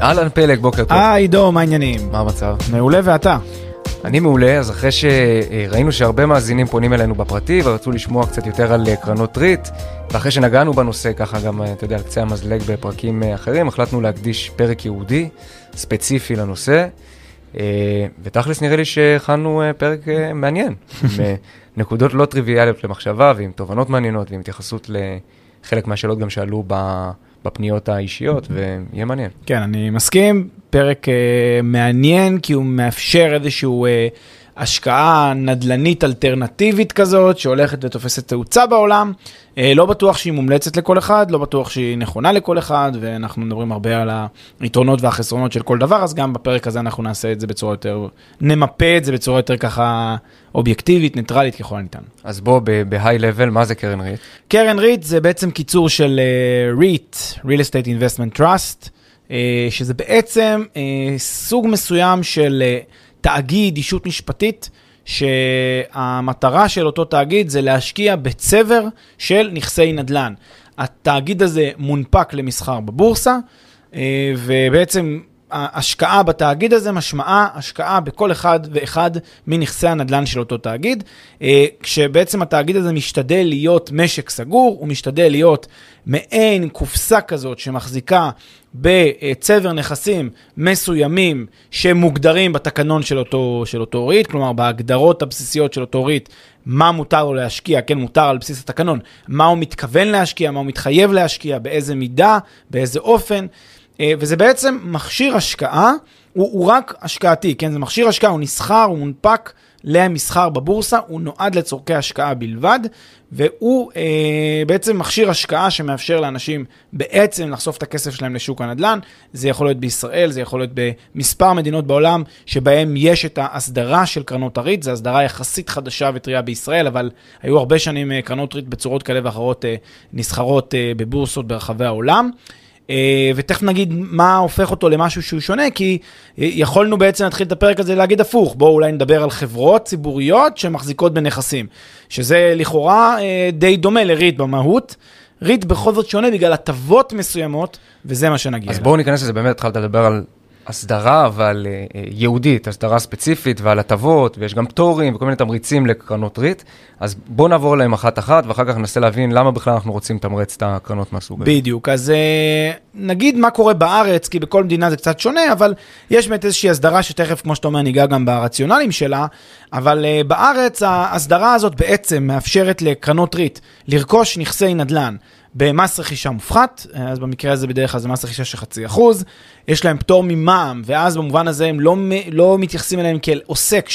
אהלן פלג, בוקר טוב. היי עידו, מה העניינים? מה המצב? מעולה ואתה? אני מעולה, אז אחרי שראינו שהרבה מאזינים פונים אלינו בפרטי ורצו לשמוע קצת יותר על אה, קרנות ריט, ואחרי שנגענו בנושא ככה גם, אה, אתה יודע, על קצה המזלג בפרקים אה, אחרים, החלטנו להקדיש פרק ייעודי, ספציפי לנושא, ותכלס נראה לי שהכנו פרק מעניין, עם נקודות לא טריוויאליות למחשבה ועם תובנות מעניינות ועם התייחסות לחלק מהשאלות גם שעלו ב... בפניות האישיות, ויהיה מעניין. כן, אני מסכים, פרק uh, מעניין, כי הוא מאפשר איזשהו uh, השקעה נדל"נית אלטרנטיבית כזאת, שהולכת ותופסת תאוצה בעולם. Uh, לא בטוח שהיא מומלצת לכל אחד, לא בטוח שהיא נכונה לכל אחד, ואנחנו מדברים הרבה על היתרונות והחסרונות של כל דבר, אז גם בפרק הזה אנחנו נעשה את זה בצורה יותר, נמפה את זה בצורה יותר ככה אובייקטיבית, ניטרלית ככל הניתן. אז בוא, בהיי לבל, מה זה קרן ריט? קרן ריט זה בעצם קיצור של uh, ריט, real estate investment trust. אה, שזה בעצם אה, סוג מסוים של אה, תאגיד, אישות משפטית, שהמטרה של אותו תאגיד זה להשקיע בצבר של נכסי נדל"ן. התאגיד הזה מונפק למסחר בבורסה, ובעצם ההשקעה בתאגיד הזה משמעה השקעה בכל אחד ואחד מנכסי הנדל"ן של אותו תאגיד, כשבעצם התאגיד הזה משתדל להיות משק סגור, הוא משתדל להיות מעין קופסה כזאת שמחזיקה בצבר נכסים מסוימים שמוגדרים בתקנון של אותו, של אותו ריט, כלומר בהגדרות הבסיסיות של אותו ריט, מה מותר לו להשקיע, כן, מותר על בסיס התקנון, מה הוא מתכוון להשקיע, מה הוא מתחייב להשקיע, באיזה מידה, באיזה אופן, אה, וזה בעצם מכשיר השקעה, הוא, הוא רק השקעתי, כן, זה מכשיר השקעה, הוא נסחר, הוא מונפק. למסחר בבורסה, הוא נועד לצורכי השקעה בלבד, והוא אה, בעצם מכשיר השקעה שמאפשר לאנשים בעצם לחשוף את הכסף שלהם לשוק הנדל"ן. זה יכול להיות בישראל, זה יכול להיות במספר מדינות בעולם שבהם יש את ההסדרה של קרנות הריט, זו הסדרה יחסית חדשה וטריה בישראל, אבל היו הרבה שנים אה, קרנות ריט בצורות כאלה ואחרות אה, נסחרות אה, בבורסות ברחבי העולם. אה, ותכף נגיד מה הופך אותו למשהו שהוא שונה, כי יכולנו בעצם להתחיל את הפרק הזה להגיד הפוך, בואו אולי נדבר על חברות ציבוריות שמחזיקות בנכסים, שזה לכאורה אה, די דומה לריט במהות. ריט בכל זאת שונה בגלל הטבות מסוימות, וזה מה שנגיע. אז בואו ניכנס לזה, באמת התחלת לדבר על הסדרה, אבל אה, אה, ייעודית, הסדרה ספציפית ועל הטבות, ויש גם פטורים וכל מיני תמריצים לקרנות ריט. אז בואו נעבור עליהם אחת-אחת, ואחר כך ננסה להבין למה בכלל אנחנו רוצים לתמרץ את הקרנות מהסוג הזה. בדיוק, אז אה, נגיד מה קורה בארץ, כי בכל מדינה זה קצת שונה, אבל יש באמת איזושהי הסדרה שתכף, כמו שאתה אומר, ניגע גם ברציונלים שלה, אבל בארץ ההסדרה הזאת בעצם מאפשרת לקרנות ריט לרכוש נכסי נדל"ן. במס רכישה מופחת, אז במקרה הזה בדרך כלל זה מס רכישה של חצי אחוז, יש להם פטור ממע"מ, ואז במובן הזה הם לא, לא מתייחסים אליהם כאל עוסק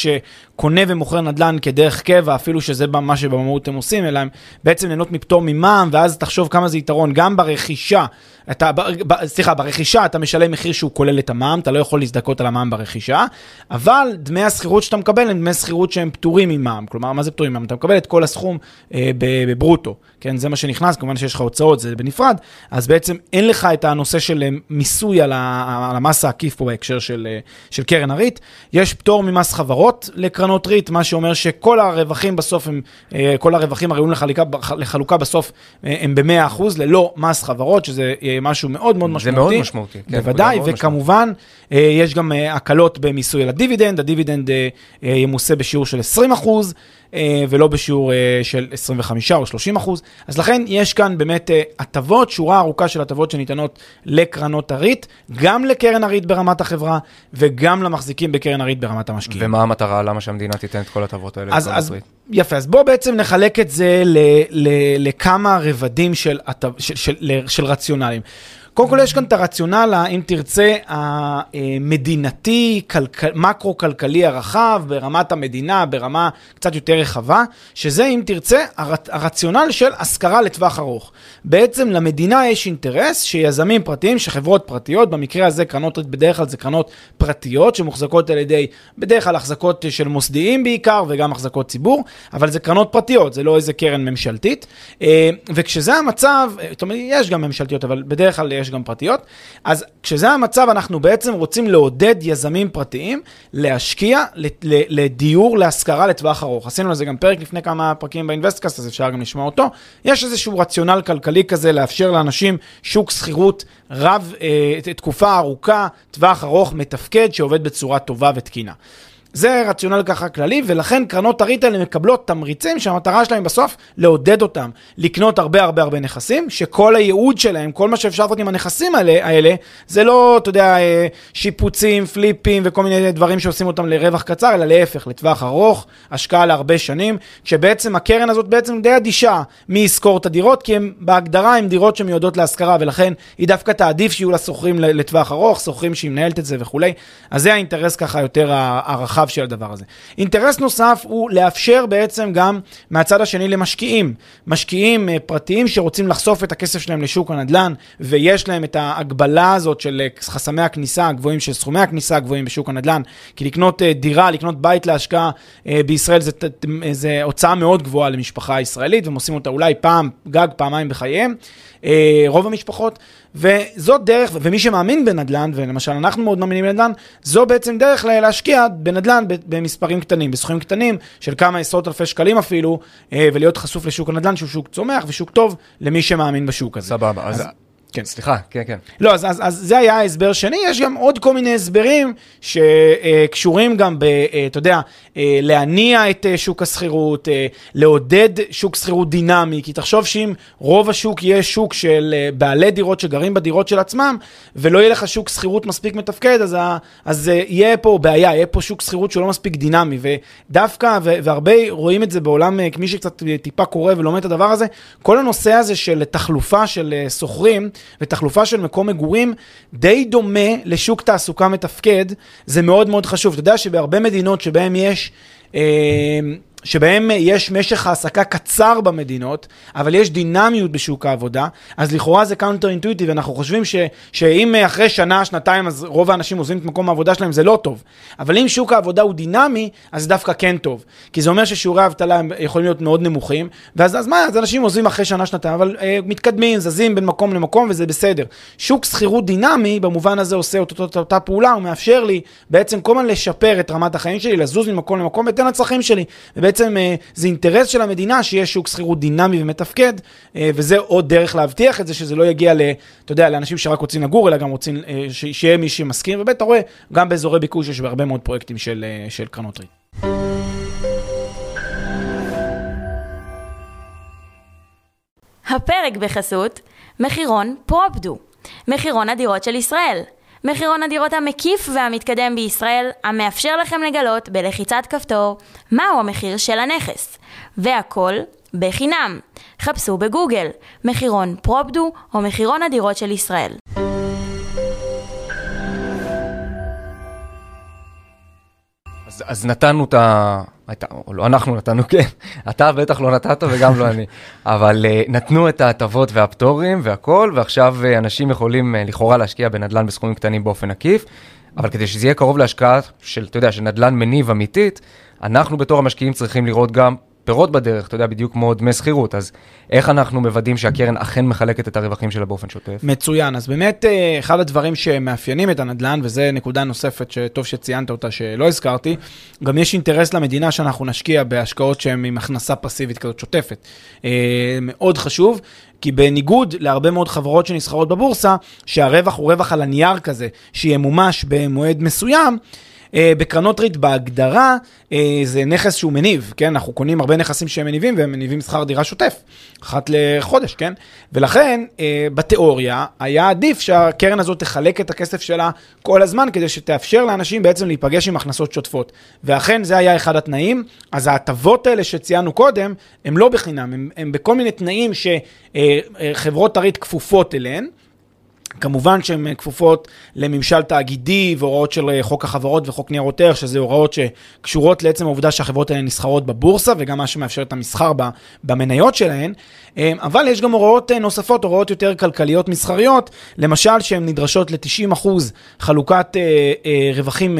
שקונה ומוכר נדל"ן כדרך קבע, אפילו שזה מה שבמהות הם עושים, אלא הם בעצם נהנות מפטור ממע"מ, ואז תחשוב כמה זה יתרון, גם ברכישה, אתה, ב, ב, סליחה, ברכישה אתה משלם מחיר שהוא כולל את המע"מ, אתה לא יכול להזדכות על המע"מ ברכישה, אבל דמי השכירות שאתה מקבל הם דמי שכירות שהם פטורים ממע"מ, כלומר, מה זה פטורים ממע"מ? אתה מקבל את כל הסכום אה, בברוטו, כן, זה מה שנכנס, כמובן שיש לך הוצאות, זה בנפרד, אז בעצם אין לך את הנושא של אה, מיסוי על, ה, על המס העקיף פה בהקשר של, אה, של קרן הריט. יש פטור ממס חברות לקרנות ריט, מה שאומר שכל הרווחים בסוף הם, אה, כל הרווחים הראויים לחלוקה, לחלוקה בסוף הם ב-100% ללא מס חברות, שזה משהו מאוד מאוד משמעותי. זה מאוד משמעותי, כן. בוודאי, וכמובן, משמעותי. יש גם הקלות במיסוי על הדיבידנד, הדיבידנד ימוסה בשיעור של 20%. אה, ולא בשיעור אה, של 25 או 30 אחוז. אז לכן יש כאן באמת אה, הטבות, שורה ארוכה של הטבות שניתנות לקרנות הריט, גם לקרן הריט ברמת החברה וגם למחזיקים בקרן הריט ברמת המשקיעים. ומה המטרה? למה שהמדינה תיתן את כל הטבות האלה אז, אז? יפה, אז בואו בעצם נחלק את זה ל, ל, לכמה רבדים של, של, של, של רציונלים. קודם כל יש כאן את הרציונל, אם תרצה, המדינתי, כלכל, מקרו-כלכלי הרחב, ברמת המדינה, ברמה קצת יותר רחבה, שזה, אם תרצה, הר, הרציונל של השכרה לטווח ארוך. בעצם למדינה יש אינטרס שיזמים פרטיים, שחברות פרטיות, במקרה הזה קרנות, בדרך כלל זה קרנות פרטיות, שמוחזקות על ידי, בדרך כלל החזקות של מוסדיים בעיקר, וגם החזקות ציבור, אבל זה קרנות פרטיות, זה לא איזה קרן ממשלתית. אה, וכשזה המצב, זאת אומרת, יש גם ממשלתיות, אבל בדרך כלל יש גם פרטיות, אז כשזה המצב, אנחנו בעצם רוצים לעודד יזמים פרטיים להשקיע לדיור להשכרה לטווח ארוך. עשינו לזה גם פרק לפני כמה פרקים באינבסטקאסט, אז אפשר גם לשמוע אותו. יש איזשהו רציונל כלכלי כזה לאפשר לאנשים שוק שכירות רב, אה, תקופה ארוכה, טווח ארוך, מתפקד, שעובד בצורה טובה ותקינה. זה רציונל ככה כללי, ולכן קרנות הריטל מקבלות תמריצים שהמטרה שלהם בסוף לעודד אותם לקנות הרבה הרבה הרבה נכסים, שכל הייעוד שלהם, כל מה שאפשר לעשות עם הנכסים האלה, האלה, זה לא, אתה יודע, אה, שיפוצים, פליפים וכל מיני דברים שעושים אותם לרווח קצר, אלא להפך, לטווח ארוך, השקעה להרבה שנים, שבעצם הקרן הזאת בעצם די אדישה מי ישכור את הדירות, כי הם בהגדרה הם דירות שמיועדות להשכרה, ולכן היא דווקא תעדיף שיהיו לה שוכרים לטווח ארוך, שוכרים שהיא מנהלת את זה וכולי. אז זה האינטרס ככה יותר הרחב הרחב של הדבר הזה. אינטרס נוסף הוא לאפשר בעצם גם מהצד השני למשקיעים, משקיעים אה, פרטיים שרוצים לחשוף את הכסף שלהם לשוק הנדל"ן, ויש להם את ההגבלה הזאת של אה, חסמי הכניסה הגבוהים, של סכומי הכניסה הגבוהים בשוק הנדל"ן, כי לקנות אה, דירה, לקנות בית להשקעה בישראל זה, זה הוצאה מאוד גבוהה למשפחה ישראלית, והם עושים אותה אולי פעם, גג פעמיים בחייהם, רוב המשפחות. וזאת דרך, ומי שמאמין בנדל"ן, ולמשל אנחנו מאוד מאמינים בנדל"ן, זו בעצם דרך להשקיע בנדל"ן במספרים קטנים, בסכומים קטנים של כמה עשרות אלפי שקלים אפילו, אה, ולהיות חשוף לשוק הנדל"ן שהוא שוק צומח ושוק טוב למי שמאמין בשוק הזה. סבבה, אז... אז כן. סליחה, כן, כן. לא, אז, אז, אז זה היה ההסבר שני, יש גם עוד כל מיני הסברים שקשורים גם ב, אה, אתה יודע, אה, להניע את אה, שוק השכירות, לעודד שוק שכירות דינמי, כי תחשוב שאם רוב השוק יהיה שוק של בעלי דירות שגרים בדירות של עצמם, ולא יהיה לך שוק שכירות מספיק מתפקד, אז, אז יהיה פה בעיה, יהיה פה שוק שכירות שהוא לא מספיק דינמי, ודווקא, והרבה רואים את זה בעולם, כמי שקצת טיפה קורא ולומד את הדבר הזה, כל הנושא הזה של תחלופה של שוכרים, ותחלופה של מקום מגורים די דומה לשוק תעסוקה מתפקד, זה מאוד מאוד חשוב. אתה יודע שבהרבה מדינות שבהן יש... אה, שבהם יש משך העסקה קצר במדינות, אבל יש דינמיות בשוק העבודה, אז לכאורה זה counter intuitive, אנחנו חושבים ש, שאם אחרי שנה, שנתיים, אז רוב האנשים עוזבים את מקום העבודה שלהם, זה לא טוב. אבל אם שוק העבודה הוא דינמי, אז זה דווקא כן טוב. כי זה אומר ששיעורי האבטלה יכולים להיות מאוד נמוכים, ואז אז מה, אז אנשים עוזבים אחרי שנה, שנתיים, אבל אה, מתקדמים, זזים בין מקום למקום, וזה בסדר. שוק שכירות דינמי, במובן הזה עושה את אותה, אותה פעולה, הוא מאפשר לי בעצם כל הזמן לשפר את רמת החיים שלי, לזוז ממקום למקום. בעצם אה, זה אינטרס של המדינה שיש שוק שכירות דינמי ומתפקד, אה, וזה עוד דרך להבטיח את זה, שזה לא יגיע ל... אתה יודע, לאנשים שרק רוצים לגור, אלא גם רוצים אה, שיהיה מי שמסכים, ובית אתה רואה, גם באזורי ביקוש יש בהרבה מאוד פרויקטים של, של קרנות ריט. הפרק בחסות מחירון פרופדו, מחירון הדירות של ישראל. מחירון הדירות המקיף והמתקדם בישראל, המאפשר לכם לגלות בלחיצת כפתור מהו המחיר של הנכס. והכל בחינם. חפשו בגוגל מחירון פרופדו או מחירון הדירות של ישראל. אז, אז נתנו את ה... הייתה, או לא אנחנו נתנו, כן, אתה בטח לא נתת וגם לא אני, אבל uh, נתנו את ההטבות והפטורים והכל, ועכשיו uh, אנשים יכולים uh, לכאורה להשקיע בנדל"ן בסכומים קטנים באופן עקיף, אבל כדי שזה יהיה קרוב להשקעה של, אתה יודע, של נדל"ן מניב אמיתית, אנחנו בתור המשקיעים צריכים לראות גם פירות בדרך, אתה יודע, בדיוק כמו דמי שכירות, אז איך אנחנו מוודאים שהקרן אכן מחלקת את הרווחים שלה באופן שוטף? מצוין, אז באמת אה, אחד הדברים שמאפיינים את הנדל"ן, וזו נקודה נוספת שטוב שציינת אותה שלא הזכרתי, גם יש אינטרס למדינה שאנחנו נשקיע בהשקעות שהן עם הכנסה פסיבית כזאת שוטפת. אה, מאוד חשוב. כי בניגוד להרבה מאוד חברות שנסחרות בבורסה, שהרווח הוא רווח על הנייר כזה, שימומש במועד מסוים, בקרנות ריט בהגדרה אה, זה נכס שהוא מניב, כן? אנחנו קונים הרבה נכסים שהם מניבים והם מניבים שכר דירה שוטף, אחת לחודש, כן? ולכן אה, בתיאוריה היה עדיף שהקרן הזאת תחלק את הכסף שלה כל הזמן כדי שתאפשר לאנשים בעצם להיפגש עם הכנסות שוטפות. ואכן זה היה אחד התנאים, אז ההטבות האלה שציינו קודם, הם לא בחינם, הם בכל מיני תנאים שחברות הריט כפופות אליהן. כמובן שהן כפופות לממשל תאגידי והוראות של אה, חוק החברות וחוק ניירות ערך, שזה הוראות שקשורות לעצם העובדה שהחברות האלה נסחרות בבורסה וגם מה שמאפשר את המסחר במניות שלהן. אה, אבל יש גם הוראות אה, נוספות, הוראות יותר כלכליות מסחריות, למשל שהן נדרשות ל-90% חלוקת רווחים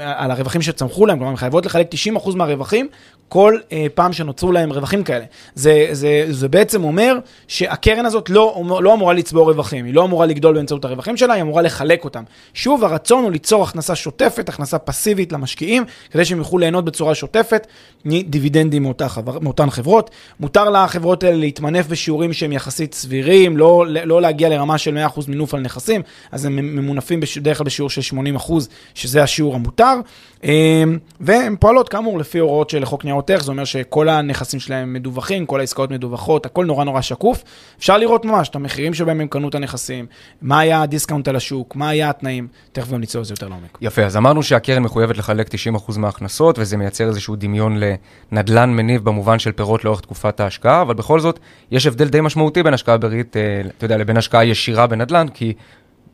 על הרווחים שצמחו להם, כלומר הן חייבות לחלק 90% מהרווחים כל אה, פעם שנוצרו להם רווחים כאלה. זה, זה, זה בעצם אומר שהקרן הזאת לא, לא אמורה לצבור רווחים, היא לא אמורה לגדול באמצעות הרווחים שלה, היא אמורה לחלק אותם. שוב, הרצון הוא ליצור הכנסה שוטפת, הכנסה פסיבית למשקיעים, כדי שהם יוכלו ליהנות בצורה שוטפת מדיבידנדים מאותה חבר, מאותן חברות. מותר לחברות האלה להתמנף בשיעורים שהם יחסית סבירים, לא, לא להגיע לרמה של 100% מינוף על נכסים, אז הם ממונפים בדרך כלל בשיעור של 80%, שזה השיעור המותר. אמ, והן פועלות כאמור לפי הוראות של חוק ניירות ערך, זה אומר שכל הנכסים שלהם מדווחים, כל העסקאות מדווחות, הכל נורא נורא שקוף. אפשר לראות ממש את המחירים שבהם הם קנו את הנכסים, מה היה ה discount על השוק, מה היה התנאים, תכף גם ניצור את זה יותר לעומק. יפה, אז אמרנו שהקרן מחויבת לחלק 90% מההכנסות, וזה מייצר איזשהו דמיון לנדלן מניב במובן של פירות לאורך תקופת ההשקעה, אבל בכל זאת, יש הבדל די משמעותי בין השקעה בריט, אה, אתה יודע, לבין השקעה ישירה בנדלן, כי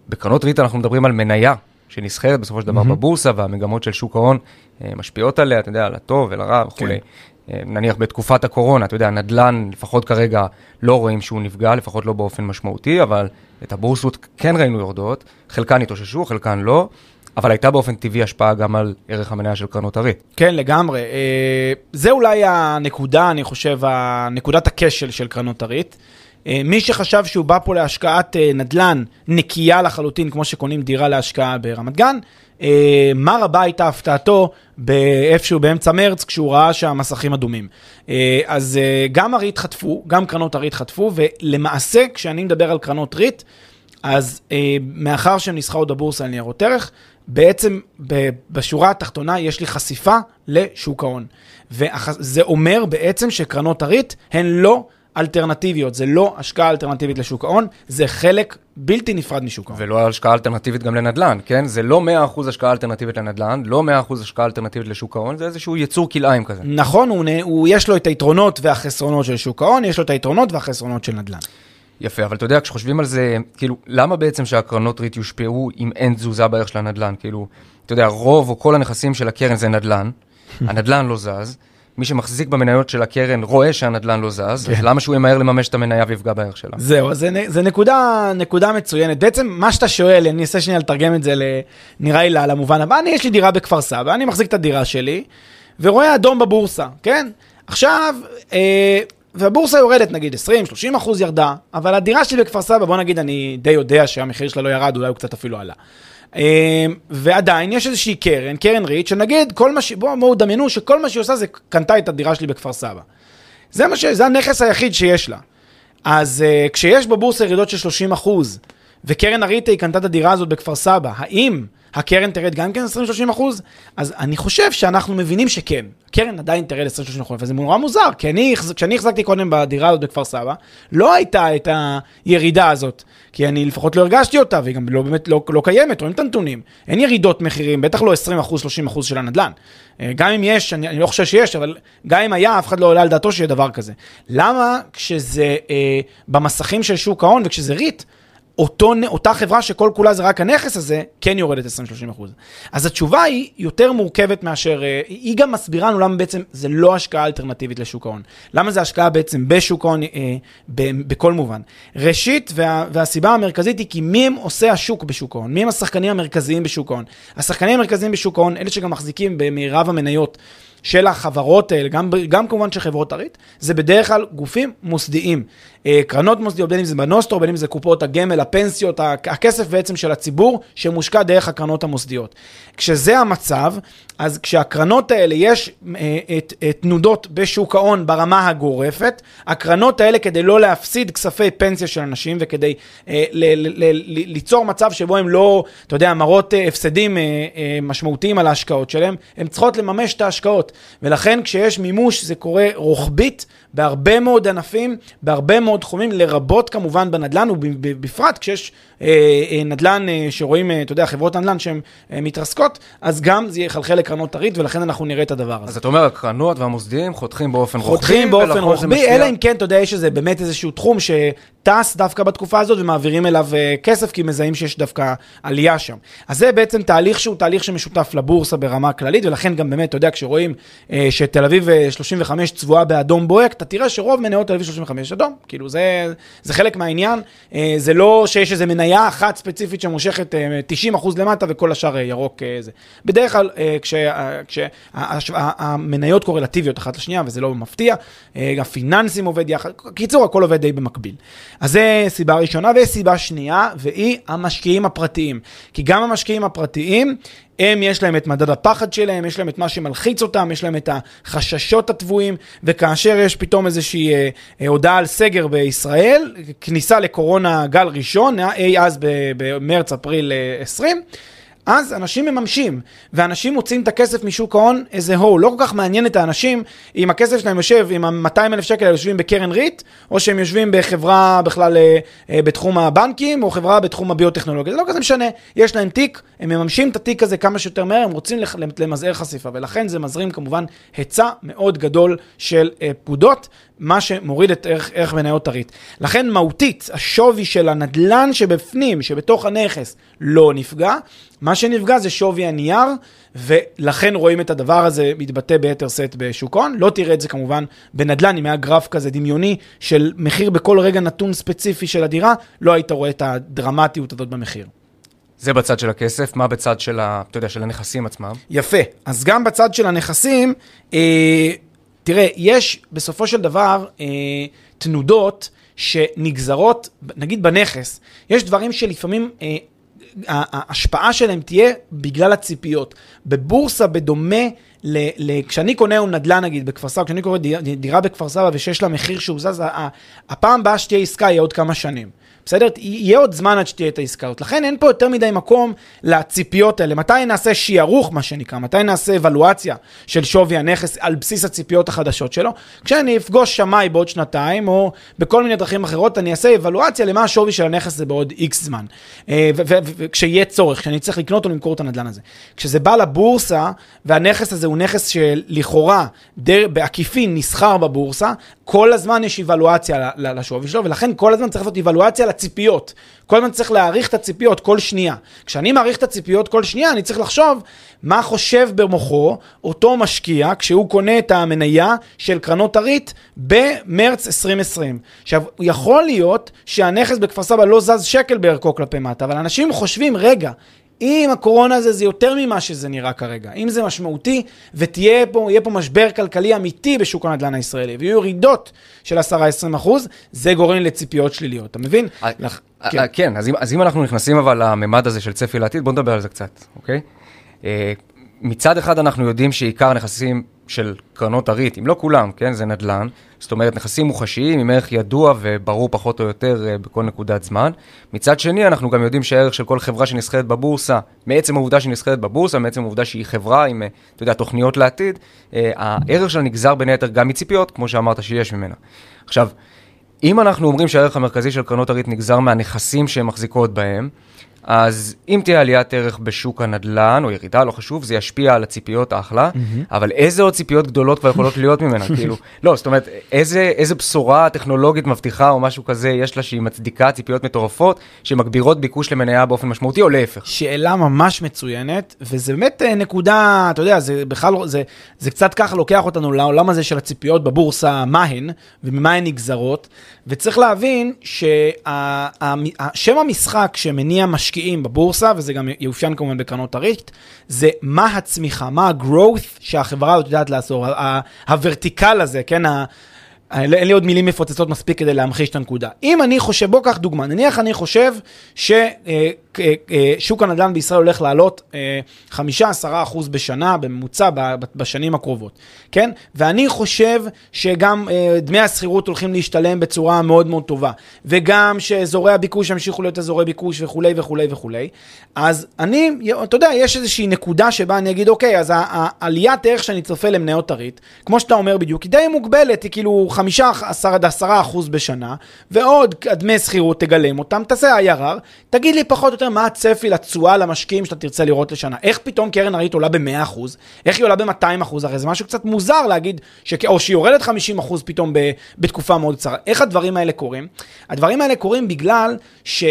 בקרנות ריט אנחנו מדברים על מניה שנסחרת בסופו של דבר mm-hmm. בבורסה, והמגמות של שוק ההון אה, משפיעות עליה, אתה יודע, על הטוב ולרע וכולי. כן. אה, נניח בתקופת הקורונה, אתה יודע, נדל"ן, לפחות כרגע לא רואים שהוא נפגע, לפחות לא באופן משמעותי, אבל את הבורסות כן ראינו יורדות, חלקן התאוששו, חלקן לא. אבל הייתה באופן טבעי השפעה גם על ערך המניה של קרנות הריט. כן, לגמרי. אה, זה אולי הנקודה, אני חושב, נקודת הכשל של קרנות הריט. אה, מי שחשב שהוא בא פה להשקעת אה, נדל"ן נקייה לחלוטין, כמו שקונים דירה להשקעה ברמת גן, אה, מה רבה הייתה הפתעתו באיפשהו באמצע מרץ, כשהוא ראה שהמסכים אדומים. אז גם הריט חטפו, גם קרנות הריט חטפו, ולמעשה, כשאני מדבר על קרנות ריט, אז מאחר שהן נסחרות בבורסה על ניירות ערך, בעצם בשורה התחתונה יש לי חשיפה לשוק ההון. וזה אומר בעצם שקרנות הריט הן לא... אלטרנטיביות, זה לא השקעה אלטרנטיבית לשוק ההון, זה חלק בלתי נפרד משוק ההון. ולא השקעה אלטרנטיבית גם לנדל"ן, כן? זה לא 100% השקעה אלטרנטיבית לנדל"ן, לא 100% השקעה אלטרנטיבית לשוק ההון, זה איזשהו יצור כלאיים כזה. נכון, הוא, הוא, יש לו את היתרונות והחסרונות של שוק ההון, יש לו את היתרונות והחסרונות של נדל"ן. יפה, אבל אתה יודע, כשחושבים על זה, כאילו, למה בעצם שהקרנות ריט יושפעו אם אין תזוזה בערך של הנדל"ן? כאילו, אתה יודע, רוב או כל הנכסים של הקרן זה נדל"ן, הנדל"ן לא זז. מי שמחזיק במניות של הקרן רואה שהנדל"ן לא זז, כן. אז למה שהוא ימהר לממש את המניה ויפגע בערך שלה? זהו, זה, זה נקודה, נקודה מצוינת. בעצם מה שאתה שואל, אני אנסה שנייה לתרגם את זה, נראה לי למובן הבא, אני יש לי דירה בכפר סבא, אני מחזיק את הדירה שלי, ורואה אדום בבורסה, כן? עכשיו, אה, והבורסה יורדת נגיד 20-30 אחוז ירדה, אבל הדירה שלי בכפר סבא, בוא נגיד, אני די יודע שהמחיר שלה לא ירד, אולי הוא קצת אפילו עלה. אמ, ועדיין יש איזושהי קרן, קרן ריט, שנגיד, כל מה ש... בואו בוא, דמיינו שכל מה שהיא עושה זה קנתה את הדירה שלי בכפר סבא. זה, ש... זה הנכס היחיד שיש לה. אז uh, כשיש בבורסה ירידות של 30 אחוז, וקרן הריט היא קנתה את הדירה הזאת בכפר סבא, האם הקרן תרד גם כן 20-30 אחוז? אז אני חושב שאנחנו מבינים שכן. הקרן עדיין תרד 20-30 אחוז, וזה נורא מוזר, כי אני, כשאני החזקתי קודם בדירה הזאת בכפר סבא, לא הייתה את הירידה הזאת, כי אני לפחות לא הרגשתי אותה, והיא גם לא באמת לא, לא קיימת, רואים את הנתונים. אין ירידות מחירים, בטח לא 20 אחוז, 30 אחוז של הנדל"ן. אה, גם אם יש, אני, אני לא חושב שיש, אבל גם אם היה, אף אחד לא עולה על דעתו שיהיה דבר כזה. למה כשזה אה, במסכים של שוק ההון וכשזה ריט, אותו, אותה חברה שכל כולה זה רק הנכס הזה, כן יורדת 20-30 אחוז. אז התשובה היא יותר מורכבת מאשר, אה, היא גם מסבירה לנו למה בעצם זה לא השקעה אלטרנטיבית לשוק ההון. למה זה השקעה בעצם בשוק ההון אה, ב, בכל מובן. ראשית, וה, והסיבה המרכזית היא כי מי הם עושי השוק בשוק ההון? מי הם השחקנים המרכזיים בשוק ההון? השחקנים המרכזיים בשוק ההון, אלה שגם מחזיקים במרב המניות. של החברות האלה, גם, גם כמובן של חברות הריט, זה בדרך כלל גופים מוסדיים. אה, קרנות מוסדיות, בין אם זה בנוסטרו, בין אם זה קופות הגמל, הפנסיות, הכסף בעצם של הציבור שמושקע דרך הקרנות המוסדיות. כשזה המצב, אז כשהקרנות האלה, יש אה, תנודות בשוק ההון ברמה הגורפת, הקרנות האלה כדי לא להפסיד כספי פנסיה של אנשים וכדי אה, ליצור מצב שבו הם לא, אתה יודע, מראות הפסדים משמעותיים על ההשקעות שלהם, הן צריכות לממש את ההשקעות. ולכן כשיש מימוש זה קורה רוחבית בהרבה מאוד ענפים, בהרבה מאוד תחומים, לרבות כמובן בנדל"ן, ובפרט כשיש אה, אה, נדל"ן אה, שרואים, אה, אתה יודע, חברות נדל"ן שהן אה, מתרסקות, אז גם זה יחלחל לקרנות הריט, ולכן אנחנו נראה את הדבר הזה. אז אתה אומר, הקרנות והמוסדיים חותכים באופן רוחבי, חותכים באופן רוחבי, אלא אם כן, אתה יודע, יש איזה באמת איזשהו תחום שטס דווקא בתקופה הזאת ומעבירים אליו אה, כסף, כי מזהים שיש דווקא עלייה שם. אז זה בעצם תהליך שהוא תהליך שמשותף לבורסה ברמה כללית, ולכן גם באמת, אתה יודע, כשרואים אה, שתל אביב אה, 35 צבועה באדום בוהק, אתה תראה שרוב מניות תל אביב 35 אדום. כאילו, זה, זה חלק מהעניין. אה, זה לא שיש איזו מניה אחת ספציפית שמושכת אה, 90% למטה וכל השאר אה, ירוק אה, זה. בדרך כלל, אה, כשהמניות קורלטיביות אחת לשנייה, וזה לא מפתיע, אה, גם פיננסים עובד יחד, קיצור, הכל עובד די במקביל. אז זה סיבה ראשונה, וסיבה שנייה, והיא המשקיעים הפרטיים. כי גם המשקיעים הפרטיים, הם, יש להם את מדד הפחד שלהם, יש להם את מה שמלחיץ אותם, יש להם את החששות הטבועים, וכאשר יש פתאום איזושהי אה, אה, הודעה על סגר בישראל, כניסה לקורונה גל ראשון, אי אז ב- במרץ-אפריל אה, 20, אז אנשים מממשים, ואנשים מוצאים את הכסף משוק ההון איזה הו, לא כל כך מעניין את האנשים אם הכסף שלהם יושב, אם ה-200 אלף שקל יושבים בקרן ריט, או שהם יושבים בחברה בכלל אה, אה, בתחום הבנקים, או חברה בתחום הביוטכנולוגיה, זה לא כזה משנה, יש להם תיק, הם מממשים את התיק הזה כמה שיותר מהר, הם רוצים למזער חשיפה, ולכן זה מזרים כמובן היצע מאוד גדול של אה, פקודות, מה שמוריד את ערך, ערך מניות הריט. לכן מהותית, השווי של הנדלן שבפנים, שבתוך הנכס, לא נפגע. מה שנפגע זה שווי הנייר, ולכן רואים את הדבר הזה מתבטא ביתר שאת בשוק ההון. לא תראה את זה כמובן בנדל"ן, אם היה גרף כזה דמיוני של מחיר בכל רגע נתון ספציפי של הדירה, לא היית רואה את הדרמטיות הזאת במחיר. זה בצד של הכסף, מה בצד של, ה, אתה יודע, של הנכסים עצמם? יפה. אז גם בצד של הנכסים, אה, תראה, יש בסופו של דבר אה, תנודות שנגזרות, נגיד בנכס, יש דברים שלפעמים... אה, ההשפעה שלהם תהיה בגלל הציפיות. בבורסה, בדומה ל... ל כשאני קונה נדל"ן נגיד בכפר סבא, כשאני קורא דירה, דירה בכפר סבא ושיש לה מחיר שהוא זז, הפעם הבאה שתהיה עסקה יהיה עוד כמה שנים. בסדר? יהיה עוד זמן עד שתהיה את העסקה הזאת. לכן אין פה יותר מדי מקום לציפיות האלה. מתי נעשה שיערוך, מה שנקרא? מתי נעשה אבלואציה של שווי הנכס על בסיס הציפיות החדשות שלו? כשאני אפגוש שמאי בעוד שנתיים, או בכל מיני דרכים אחרות, אני אעשה אבלואציה למה השווי של הנכס הזה בעוד איקס זמן. אה, וכשיהיה צורך, כשאני צריך לקנות או למכור את הנדל"ן הזה. כשזה בא לבורסה, והנכס הזה הוא נכס שלכאורה, בעקיפין נסחר בבורסה, כל הזמן יש אבלואציה לשווי שלו, ולכן כל הזמן צריך לעשות אבלואציה לציפיות. כל הזמן צריך להעריך את הציפיות כל שנייה. כשאני מעריך את הציפיות כל שנייה, אני צריך לחשוב מה חושב במוחו אותו משקיע כשהוא קונה את המניה של קרנות הריט במרץ 2020. עכשיו, יכול להיות שהנכס בכפר סבא לא זז שקל בערכו כלפי מטה, אבל אנשים חושבים, רגע, אם הקורונה הזה זה יותר ממה שזה נראה כרגע, אם זה משמעותי ותהיה פה, יהיה פה משבר כלכלי אמיתי בשוק הנדל"ן הישראלי, ויהיו ירידות של 10-20 אחוז, זה גורם לציפיות שליליות, אתה מבין? אה, לח- אה, כן. אה, כן, אז אם, אז אם אנחנו נכנסים אבל לממד הזה של צפי לעתיד, בואו נדבר על זה קצת, אוקיי? אה, מצד אחד אנחנו יודעים שעיקר הנכסים של קרנות הריט, אם לא כולם, כן, זה נדל"ן, זאת אומרת נכסים מוחשיים עם ערך ידוע וברור פחות או יותר אה, בכל נקודת זמן. מצד שני, אנחנו גם יודעים שהערך של כל חברה שנסחרת בבורסה, מעצם העובדה שהיא נסחרת בבורסה, מעצם העובדה שהיא חברה עם, אה, אתה יודע, תוכניות לעתיד, אה, הערך שלה נגזר בין היתר גם מציפיות, כמו שאמרת שיש ממנה. עכשיו, אם אנחנו אומרים שהערך המרכזי של קרנות הריט נגזר מהנכסים שהן מחזיקות בהם, אז אם תהיה עליית ערך בשוק הנדל"ן, או ירידה, לא חשוב, זה ישפיע על הציפיות אחלה, אבל איזה עוד ציפיות גדולות כבר יכולות להיות ממנה? כאילו, לא, זאת אומרת, איזה, איזה בשורה טכנולוגית מבטיחה או משהו כזה יש לה שהיא מצדיקה ציפיות מטורפות, שמגבירות ביקוש למניה באופן משמעותי, או להפך? שאלה ממש מצוינת, וזה באמת אה, נקודה, אתה יודע, זה בכלל, זה, זה קצת ככה לוקח אותנו לעולם הזה של הציפיות בבורסה, מה הן, וממה הן נגזרות, וצריך להבין ששם המשחק שמניע משקיעים בבורסה, וזה גם יאופיין כמובן בקרנות הריט, זה מה הצמיחה, מה ה-growth שהחברה הזאת יודעת לעשות, הוורטיקל הזה, כן. אין לי עוד מילים מפוצצות מספיק כדי להמחיש את הנקודה. אם אני חושב, בוא קח דוגמה, נניח אני חושב ששוק הנדל"ן בישראל הולך לעלות אה, 5-10% בשנה בממוצע בשנים הקרובות, כן? ואני חושב שגם אה, דמי השכירות הולכים להשתלם בצורה מאוד מאוד טובה, וגם שאזורי הביקוש ימשיכו להיות אזורי ביקוש וכולי וכולי וכולי, אז אני, אתה יודע, יש איזושהי נקודה שבה אני אגיד, אוקיי, אז ה- ה- עליית ערך שאני צופה למניות הריט, כמו שאתה אומר בדיוק, היא די מוגבלת, היא כאילו חמישה, עשר עד עשרה אחוז בשנה, ועוד דמי שכירות תגלם אותם, תעשה IRR, תגיד לי פחות או יותר מה הצפי לתשואה למשקיעים שאתה תרצה לראות לשנה. איך פתאום קרן הריט עולה ב-100 אחוז? איך היא עולה ב-200 אחוז? הרי זה משהו קקצת מוזר להגיד, ש... או שהיא יורדת 50 אחוז פתאום ב... בתקופה מאוד קצרה. איך הדברים האלה קורים? הדברים האלה קורים בגלל שמה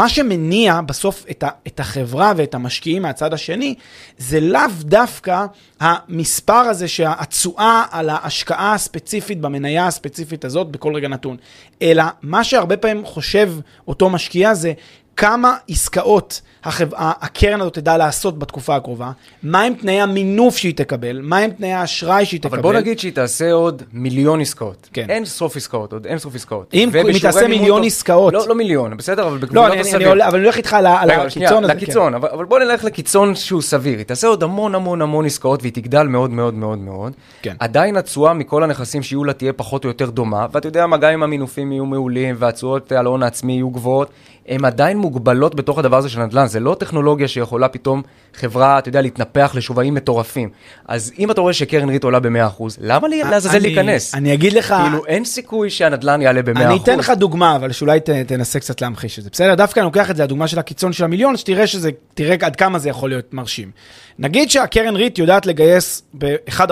אה, שמניע בסוף את, ה... את החברה ואת המשקיעים מהצד השני, זה לאו דווקא המספר הזה שהתשואה על ההשקעה הספציפית במניה הספציפית הזאת בכל רגע נתון, אלא מה שהרבה פעמים חושב אותו משקיע זה כמה עסקאות החב... הקרן הזאת תדע לעשות בתקופה הקרובה, מהם תנאי המינוף שהיא תקבל, מהם תנאי האשראי שהיא אבל תקבל. בוא נגיד שהיא תעשה עוד מיליון עסקאות. כן. אין סוף עסקאות, עוד אין סוף עסקאות. אם היא תעשה מיליון טוב- עסקאות. לא, לא מיליון, בסדר, אבל לא, בגבולות אני, הסביר. אבל אני הולך איתך על, על שנייה, הקיצון הזה. לקיצון, אבל, אבל בוא נלך לקיצון שהוא סביר. היא תעשה עוד המון המון המון עסקאות והיא תגדל מאוד מאוד מאוד מאוד. כן. עדיין התשואה מכל הנכסים שיהיו לה תהיה פחות או יותר דומה, ואתה יודע מה, גם אם המינופים יהיו מעולים והתשואות על ההון העצמי יהיו גבוהות, הן עדיין מוגבלות בתוך הדבר הזה של נדל"ן. זה לא טכנולוגיה שיכולה פתאום חברה, אתה יודע, להתנפח לשווים מטורפים. אז אם אתה רואה שקרן ריט עולה ב-100%, למה לעזאזל להיכנס? אני אגיד לך... כאילו, אין סיכוי שהנדל"ן יעלה ב-100%. אני אתן לך דוגמה, אבל שאולי ת, תנסה קצת להמחיש את זה. בסדר? דווקא אני לוקח את זה, הדוגמה של הקיצון של המיליון, שתראה שזה, תראה עד כמה זה יכול להיות מרשים. נגיד שהקרן ריט יודעת לגייס ב-1%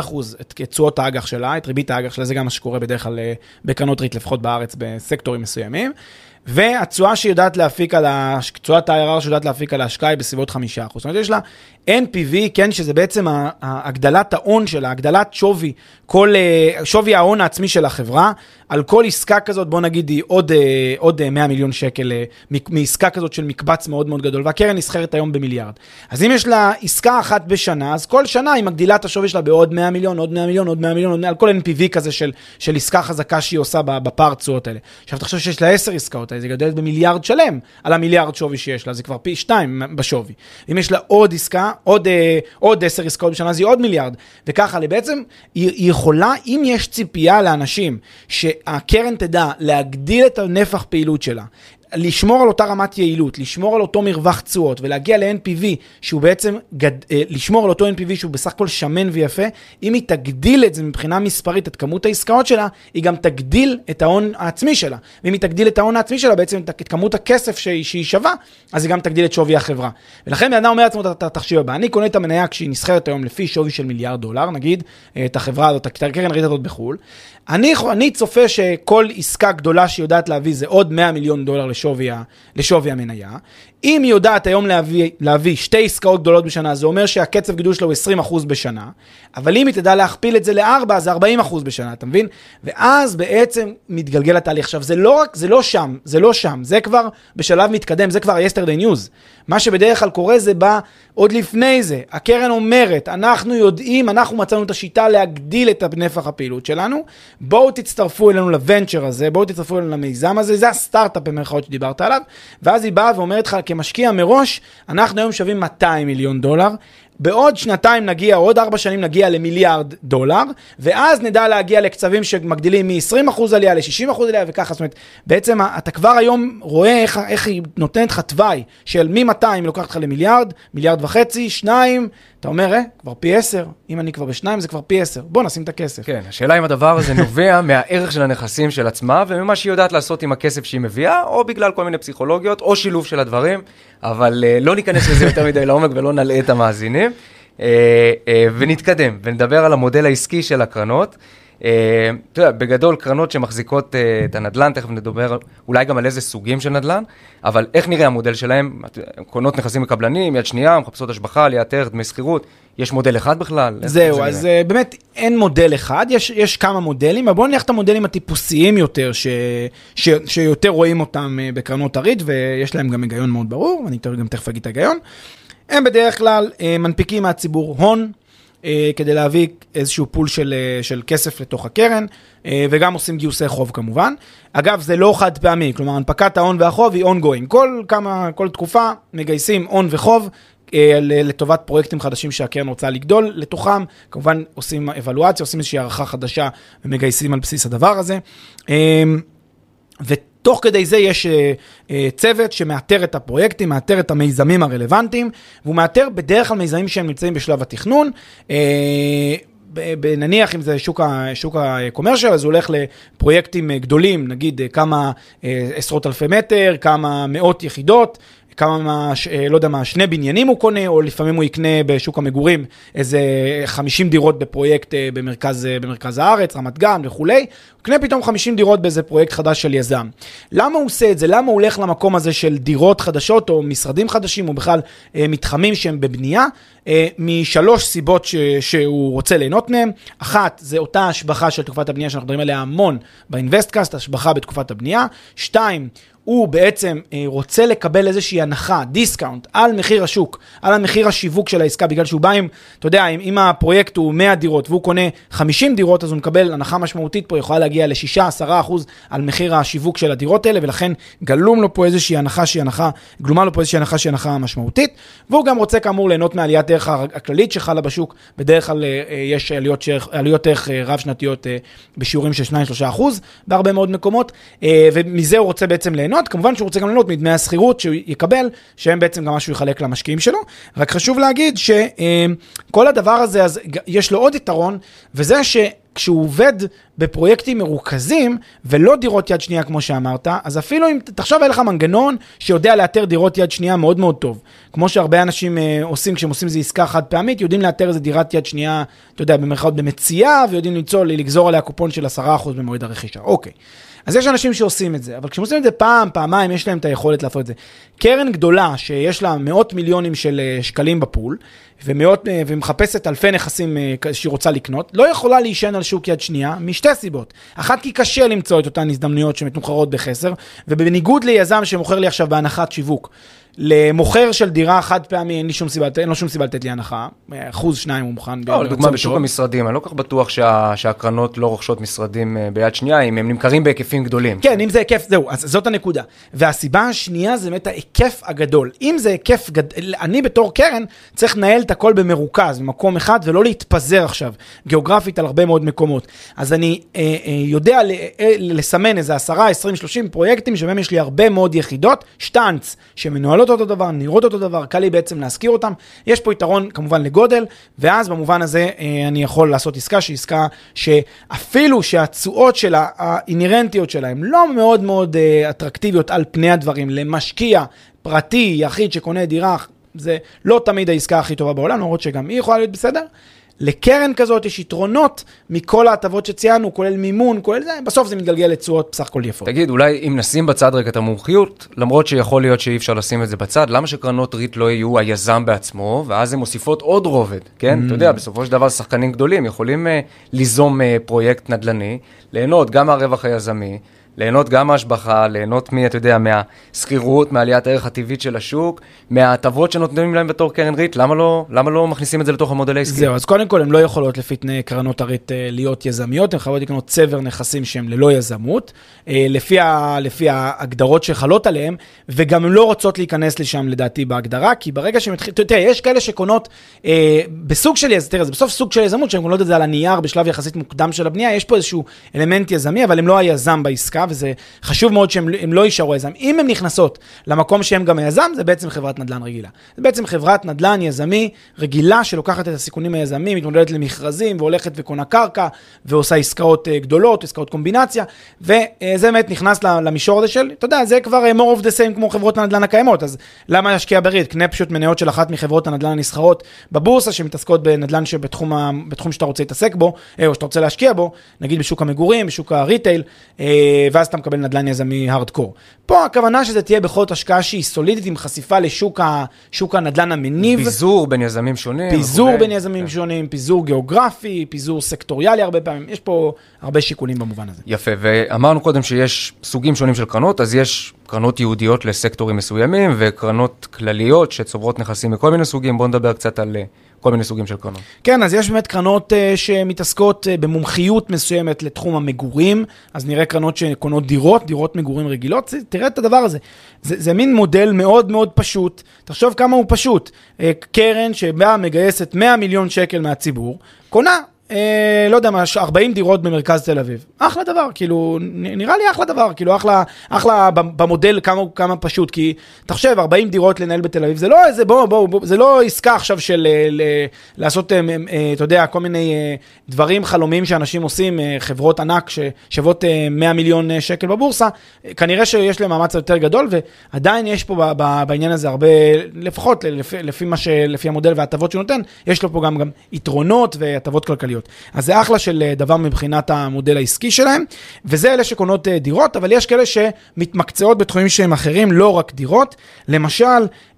את את תשואות האג"ח שלה, את ריבית האג"ח שלה, זה גם מה שקורה בדרך כלל אה, בקרנות ריט, לפחות בארץ, בסקטורים מסוימים. והתשואה שהיא יודעת להפיק על ה... תשואת ה-IRR שיודעת להפיק על ההשקעה היא בסביבות 5%. זאת אומרת, יש לה NPV, כן, שזה בעצם הגדלת ההון שלה, הגדלת שווי, כל, אה, שווי ההון העצמי של החברה, על כל עסקה כזאת, בוא נגיד, היא עוד, אה, עוד אה, 100 מיליון שקל אה, מעסקה כזאת של מקבץ מאוד מאוד גדול, והקרן נסחרת היום במיליארד. אז אם יש לה עסקה אחת בשנה, אז כל שנה היא מגדילה את השווי שלה בעוד 100 מיליון, עוד 100 מיליון, עוד 100 מיליון, עוד 100, על כל NPV כזה של, של עסקה חזקה שהיא עושה בפער תשואות האלה. עכשיו תחשוב שיש לה 10 עסקאות האלה, זה גדל במיליארד שלם על המיליארד שווי שיש לה, זה כבר פי 2 בשווי. אם יש לה עוד עסקה, עוד, אה, עוד 10 עסקאות בשנה, אז היא עוד מיליארד. וככה, בעצם היא יכולה, אם יש ציפייה לאנשים שהקרן תדע להגדיל את הנפח פעילות שלה, לשמור על אותה רמת יעילות, לשמור על אותו מרווח תשואות ולהגיע ל-NPV שהוא בעצם, גד... אה, לשמור על אותו NPV שהוא בסך הכל שמן ויפה, אם היא תגדיל את זה מבחינה מספרית, את כמות העסקאות שלה, היא גם תגדיל את ההון העצמי שלה. ואם היא תגדיל את ההון העצמי שלה, בעצם את כמות הכסף שהיא, שהיא שווה, אז היא גם תגדיל את שווי החברה. ולכן בן אדם אומר לעצמו את התחשיב הבא, אני קונה את המניה כשהיא נסחרת היום לפי שווי של מיליארד דולר, נגיד, את החברה הזאת, את הקרן ריט הזאת בחו"ל. אני, אני צופה שכל עסקה גדולה שהיא יודעת להביא זה עוד 100 מיליון דולר לשווי, לשווי המניה. אם היא יודעת היום להביא, להביא שתי עסקאות גדולות בשנה, זה אומר שהקצב גידול שלו הוא 20% בשנה, אבל אם היא תדע להכפיל את זה לארבע, זה 40% בשנה, אתה מבין? ואז בעצם מתגלגל התהליך. עכשיו, זה לא רק, זה לא שם, זה לא שם, זה כבר בשלב מתקדם, זה כבר yesterday news. מה שבדרך כלל קורה זה בא עוד לפני זה. הקרן אומרת, אנחנו יודעים, אנחנו מצאנו את השיטה להגדיל את נפח הפעילות שלנו, בואו תצטרפו אלינו לוונצ'ר הזה, בואו תצטרפו אלינו למיזם הזה, זה הסטארט-אפ במרכאות שדיברת עליו, ואז היא באה ואומרת לך כמשקיע מראש, אנחנו היום שווים 200 מיליון דולר, בעוד שנתיים נגיע, עוד ארבע שנים נגיע למיליארד דולר, ואז נדע להגיע לקצבים שמגדילים מ-20% עלייה ל-60% עלייה וככה, זאת אומרת, בעצם אתה כבר היום רואה איך, איך היא נותנת לך תוואי של מ-200 היא לוקחת לך למיליארד, מיליארד וחצי, שניים, אתה אומר, אה, כבר פי 10, אם אני כבר בשניים זה כבר פי 10, בוא נשים את הכסף. כן, השאלה אם הדבר הזה נובע מהערך של הנכסים של עצמה וממה שהיא יודעת לעשות עם הכסף שהיא מביאה, או בגלל כל מיני פסיכולוגיות, או שילוב של הדברים, אבל uh, לא ניכנס לזה יותר מדי לעומק ולא נלאה את המאזינים. Uh, uh, ונתקדם, ונדבר על המודל העסקי של הקרנות. Uh, אתה יודע, בגדול קרנות שמחזיקות uh, את הנדל"ן, תכף נדבר אולי גם על איזה סוגים של נדל"ן, אבל איך נראה המודל שלהם? קונות נכסים מקבלנים, יד שנייה, מחפשות השבחה, עליית ערך, דמי שכירות, יש מודל אחד בכלל? זהו, זה אז נראה? uh, באמת אין מודל אחד, יש, יש כמה מודלים, אבל בואו נלך את המודלים הטיפוסיים יותר, ש, ש, שיותר רואים אותם בקרנות הריט, ויש להם גם היגיון מאוד ברור, ואני גם תכף אגיד את ההיגיון. הם בדרך כלל מנפיקים מהציבור הון, כדי להביא איזשהו פול של, uh, של כסף לתוך הקרן, uh, וגם עושים גיוסי חוב כמובן. אגב, זה לא חד פעמי, כלומר, הנפקת ההון והחוב היא ongoing. כל כמה, כל תקופה מגייסים הון וחוב. אה, לטובת פרויקטים חדשים שהקרן רוצה לגדול לתוכם, כמובן עושים אבלואציה, עושים איזושהי הערכה חדשה ומגייסים על בסיס הדבר הזה. אה, ותוך כדי זה יש אה, אה, צוות שמאתר את הפרויקטים, מאתר את המיזמים הרלוונטיים, והוא מאתר בדרך כלל מיזמים שהם נמצאים בשלב התכנון. אה, נניח אם זה שוק, ה- שוק הקומרשל, אז הוא הולך לפרויקטים גדולים, נגיד כמה עשרות אלפי מטר, כמה מאות יחידות. כמה, לא יודע מה, שני בניינים הוא קונה, או לפעמים הוא יקנה בשוק המגורים איזה 50 דירות בפרויקט במרכז, במרכז הארץ, רמת גן וכולי, יקנה פתאום 50 דירות באיזה פרויקט חדש של יזם. למה הוא עושה את זה? למה הוא הולך למקום הזה של דירות חדשות, או משרדים חדשים, או בכלל אה, מתחמים שהם בבנייה? אה, משלוש סיבות ש, שהוא רוצה ליהנות מהם. אחת, זה אותה השבחה של תקופת הבנייה שאנחנו מדברים עליה המון ב InvestCast, השבחה בתקופת הבנייה. שתיים, הוא בעצם אה, רוצה לקבל איזושהי הנחה, discount, על מחיר השוק, על המחיר השיווק של העסקה, בגלל שהוא בא עם, אתה יודע, אם הפרויקט הוא 100 דירות והוא קונה 50 דירות, אז הוא מקבל הנחה משמעותית פה, יכולה להגיע ל-6-10% על מחיר השיווק של הדירות האלה, ולכן גלום לו פה איזושהי הנחה שהיא הנחה, גלומה לו פה איזושהי הנחה שהיא הנחה משמעותית, והוא גם רוצה כאמור ליהנות מעליית ערך הכללית שחלה בשוק, בדרך כלל אה, יש עליות, עליות ערך אה, רב-שנתיות אה, בשיעורים של 2-3% בהרבה מאוד מקומות, ומזה הוא רוצה בעצם ליהנות. כמובן שהוא רוצה גם ליהנות מדמי השכירות שהוא יקבל, שהם בעצם גם מה שהוא יחלק למשקיעים שלו. רק חשוב להגיד שכל הדבר הזה, אז יש לו עוד יתרון, וזה ש... כשהוא עובד בפרויקטים מרוכזים, ולא דירות יד שנייה כמו שאמרת, אז אפילו אם, תחשוב, היה לך מנגנון שיודע לאתר דירות יד שנייה מאוד מאוד טוב. כמו שהרבה אנשים אה, עושים כשהם עושים איזו עסקה חד פעמית, יודעים לאתר איזה דירת יד שנייה, אתה יודע, במרכאות במציאה, ויודעים למצוא, לגזור עליה קופון של 10% במועד הרכישה. אוקיי. אז יש אנשים שעושים את זה, אבל כשהם עושים את זה פעם, פעמיים, יש להם את היכולת לעשות את זה. קרן גדולה שיש לה מאות מיליונים של אה, שקלים בפול, ומאות, אה, ומחפשת אלפי נכסים אה, שהיא רוצה לקנות, לא יכולה להישען על שוק יד שנייה משתי סיבות. אחת, כי קשה למצוא את אותן הזדמנויות שמתומחרות בחסר, ובניגוד ליזם שמוכר לי עכשיו בהנחת שיווק, למוכר של דירה חד פעמי אין לי שום סיבה, אין לו שום סיבה לתת לי הנחה, אחוז שניים הוא מוכן. לא, לדוגמה בשוק. המשרדים, אני לא כל כך בטוח שה- שהקרנות לא רוכשות משרדים אה, ביד שנייה, אם הם נמכרים בהיקפים גדולים. כן, אם זה היקף, זהו, אז זאת הנקודה. והסיבה השנייה זה באמת ההיקף הגדול. אם זה היקף גדול, אני בתור קרן צריך לנהל את הכל במרוכז, במקום אחד, ולא להתפזר עכשיו, גיאוגרפית על הרבה מאוד מקומות. אז אני אה, אה, יודע ל, אה, לסמן איזה 10, 20, 30 פרויקטים שבהם יש לי הרבה מאוד יחידות, שטאנץ, שמנוהלות אותו דבר, נראות אותו דבר, קל לי בעצם להשכיר אותם. יש פה יתרון כמובן לגודל, ואז במובן הזה אה, אני יכול לעשות עסקה שהיא עסקה שאפילו שהתשואות שלה, האינהרנטיות שלה, הן לא מאוד מאוד אה, אטרקטיביות על פני הדברים, למשקיע פרטי, יחיד שקונה דירה, זה לא תמיד העסקה הכי טובה בעולם, למרות שגם היא יכולה להיות בסדר. לקרן כזאת יש יתרונות מכל ההטבות שציינו, כולל מימון, כולל זה, בסוף זה מתגלגל לתשואות בסך הכל יפות. תגיד, אולי אם נשים בצד רגע את המומחיות, למרות שיכול להיות שאי אפשר לשים את זה בצד, למה שקרנות ריט לא יהיו היזם בעצמו, ואז הן מוסיפות עוד רובד, כן? אתה יודע, בסופו של דבר שחקנים גדולים יכולים אה, ליזום אה, פרויקט נדל"ני, ליהנות גם מהרווח היזמי, ליהנות גם מההשבחה, ליהנות, מ, אתה יודע, מהשכירות, מעליית הערך הטבעית של השוק, מההטבות שנותנים להם בתור קרן ריט, למה לא, למה לא מכניסים את זה לתוך המודל העסקי? זהו, אז קודם כל הן לא יכולות לפי תנאי קרנות הריט אה, להיות יזמיות, הן חייבות לקנות צבר נכסים שהם ללא יזמות, אה, לפי, ה, לפי ההגדרות שחלות עליהן, וגם הן לא רוצות להיכנס לשם לדעתי בהגדרה, כי ברגע שהן התחילו, תראה, יש כאלה שקונות אה, בסוג של יזמות, תראה, זה בסוף סוג של יזמות, שהן קונות את זה על הנייר בשלב יחסית מוקדם של הבנייה, יש פה איזשהו אלמנט יזמי, אבל הם לא היזם בעסקה, וזה חשוב מאוד שהם הם לא יישארו יזם. אם הן נכנסות למקום שהם גם היזם, זה בעצם חברת נדל"ן רגילה. זה בעצם חברת נדל"ן יזמי רגילה שלוקחת את הסיכונים היזמים, מתמודדת למכרזים והולכת וקונה קרקע ועושה עסקאות אה, גדולות, עסקאות קומבינציה, וזה באמת נכנס למישור הזה של, אתה יודע, זה כבר אה, more of the same כמו חברות הנדל"ן הקיימות, אז למה להשקיע בריט? קנה פשוט מניות של אחת מחברות הנדל"ן הנסחרות בבורסה שמתעסקות בנדל"ן שבתחום ה- בתחום שאתה רוצה להתעסק בו, אה, או שאתה רוצה להשקיע בו, נגיד בשוק המגורים, בשוק הריטייל, ואז אתה מקבל נדל"ן יזמי הארדקור. פה הכוונה שזה תהיה בכל זאת השקעה שהיא סולידית עם חשיפה לשוק ה- הנדל"ן המניב. פיזור בין יזמים שונים. פיזור וכולי. בין יזמים שונים, פיזור גיאוגרפי, פיזור סקטוריאלי הרבה פעמים, יש פה הרבה שיקולים במובן הזה. יפה, ואמרנו קודם שיש סוגים שונים של קרנות, אז יש קרנות ייעודיות לסקטורים מסוימים, וקרנות כלליות שצוברות נכסים מכל מיני סוגים. בואו נדבר קצת על אה, כל מיני סוגים של קרנות. כן, אז יש באמת קרנות uh, שמתעסקות uh, במומחיות מסוימת לתחום המגורים, אז נראה קרנות שקונות דירות, דירות מגורים רגילות, תראה את הדבר הזה. זה, זה מין מודל מאוד מאוד פשוט, תחשוב כמה הוא פשוט. Uh, קרן שבאה מגייסת 100 מיליון שקל מהציבור, קונה אה, לא יודע מה, 40 דירות במרכז תל אביב. אחלה דבר, כאילו, נראה לי אחלה דבר, כאילו, אחלה, אחלה במודל כמה, כמה פשוט, כי תחשב, 40 דירות לנהל בתל אביב, זה לא איזה, בוא, בוא, בוא, זה לא עסקה עכשיו של אה, ל, לעשות, אה, אה, אתה יודע, כל מיני דברים חלומיים שאנשים עושים, חברות ענק ששוות אה, 100 מיליון שקל בבורסה, אה, כנראה שיש להם מאמץ יותר גדול, ועדיין יש פה ב- ב- בעניין הזה הרבה, לפחות לפי, לפי, ש, לפי המודל וההטבות שהוא נותן, יש לו פה גם, גם יתרונות והטבות כלכליות. אז זה אחלה של אה, דבר מבחינת המודל העסקי שלהם, וזה אלה שקונות אה, דירות, אבל יש כאלה שמתמקצעות בתחומים שהם אחרים, לא רק דירות, למשל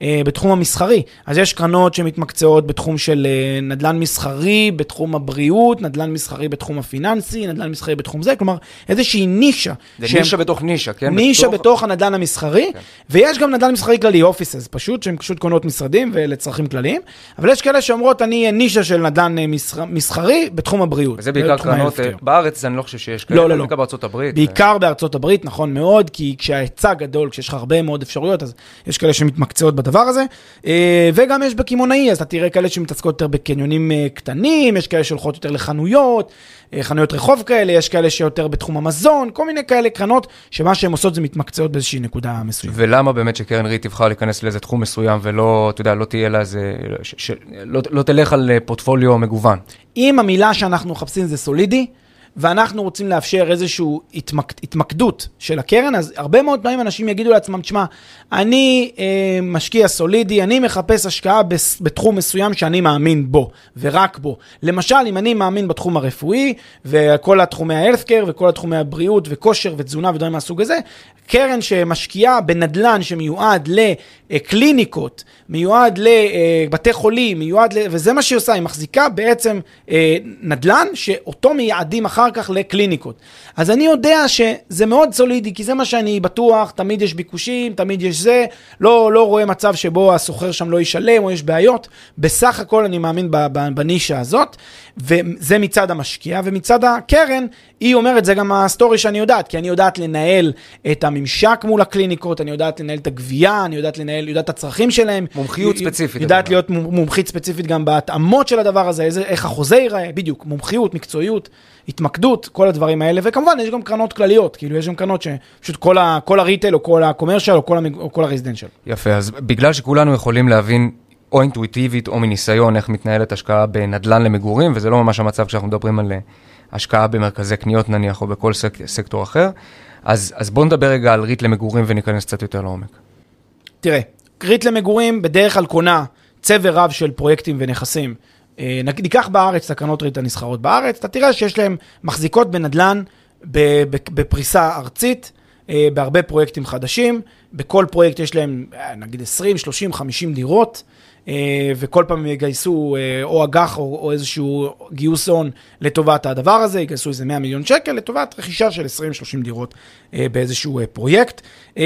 אה, בתחום המסחרי. אז יש קרנות שמתמקצעות בתחום של נדל"ן מסחרי, בתחום הבריאות, נדל"ן מסחרי בתחום הפיננסי, נדל"ן מסחרי בתחום זה, כלומר איזושהי נישה. זה שהם- נישה בתוך נישה, כן? נישה בתוך- בתוך הנדל"ן המסחרי, כן. ויש גם נדל"ן מסחרי כללי, אופיסס, פשוט, שהן פשוט קונות משרדים ולצרכים כלליים, אבל יש כאלה שאומרות, אני אהיה נישה של נדל"ן מסח- מסחרי בתחום הבריאות. וזה בעיקר קרנות. אה, בארץ אני לא חושב שיש לא, כאלה, לא, לא. בעיקר בארצות הברית. בעיקר בארצות הברית, נכון מאוד, כי כשההיצע גדול, כשיש לך הרבה מאוד אפשרויות, אז יש כאלה שמתמקצעות בדבר הזה. אה, וגם יש בקמעונאי, אז אתה תראה כאלה שמתעסקות יותר בקניונים אה, קטנים, יש כאלה שהולכות יותר לחנויות, אה, חנויות רחוב כאלה, יש כאלה שיותר בתחום המזון, כל מיני כאלה קרנות, שמה שהן עושות זה מתמקצעות באיזושהי נקודה מסוימת. ולמה באמת שקרן ריט תבחר להיכנס לאיזה תחום מסוים ולא, אתה יודע, לא תהיה לה איזה, לא, לא תלך על אה, פורטפוליו מגוון. אם המילה שאנחנו מחפשים זה סולידי, ואנחנו רוצים לאפשר איזושהי התמק, התמקדות של הקרן, אז הרבה מאוד פעמים אנשים יגידו לעצמם, תשמע, אני אה, משקיע סולידי, אני מחפש השקעה בס, בתחום מסוים שאני מאמין בו, ורק בו. למשל, אם אני מאמין בתחום הרפואי, וכל התחומי ה-healthcare, וכל התחומי הבריאות, וכושר, ותזונה, ודברים מהסוג הזה, קרן שמשקיעה בנדלן שמיועד לקליניקות, מיועד לבתי חולים, מיועד ל... וזה מה שהיא עושה, היא מחזיקה בעצם אה, נדלן שאותו מייעדים אחר כך לקליניקות. אז אני יודע שזה מאוד סולידי, כי זה מה שאני בטוח, תמיד יש ביקושים, תמיד יש זה, לא, לא רואה מצב שבו השוכר שם לא ישלם או יש בעיות. בסך הכל אני מאמין בנישה הזאת, וזה מצד המשקיע, ומצד הקרן, היא אומרת, זה גם ה story שאני יודעת, כי אני יודעת לנהל את הממשק מול הקליניקות, אני יודעת לנהל את הגבייה, אני יודעת לנהל, יודעת את הצרכים שלהם. מומחיות היא- ספציפית, יודעת להיות מומ- מומחית ספציפית גם בהתאמות של הדבר הזה, איזה, איך החוזה ייראה, בדיוק, מומחיות, מקצועיות, התמקדות, כל הדברים האלה, וכמובן יש גם קרנות כלליות, כאילו יש גם קרנות שפשוט כל, ה, כל הריטל או כל הקומרשל או כל, המג, או כל הרזידנשל. יפה, אז בגלל שכולנו יכולים להבין או אינטואיטיבית או מניסיון איך מתנהלת השקעה בנדל"ן למגורים, וזה לא ממש המצב כשאנחנו מדברים על אה, השקעה במרכזי קניות נניח, או בכל סק, סקטור אחר, אז, אז בואו נדבר רגע על ריט למגורים וניכנס קצת יותר לעומק. תראה, ריט למגורים בדרך כלל קונה צבר רב של פרויקטים ונכסים. אה, ניקח בארץ את הקרנות ריט הנסחרות בארץ, אתה תראה שיש להם מחזיקות בנדלן בפריסה ארצית, אה, בהרבה פרויקטים חדשים. בכל פרויקט יש להם אה, נגיד 20, 30, 50 דירות. אה, וכל פעם יגייסו אה, או אג"ח או, או איזשהו גיוס הון לטובת הדבר הזה, יגייסו איזה 100 מיליון שקל לטובת רכישה של 20-30 דירות באיזשהו פרויקט. המ-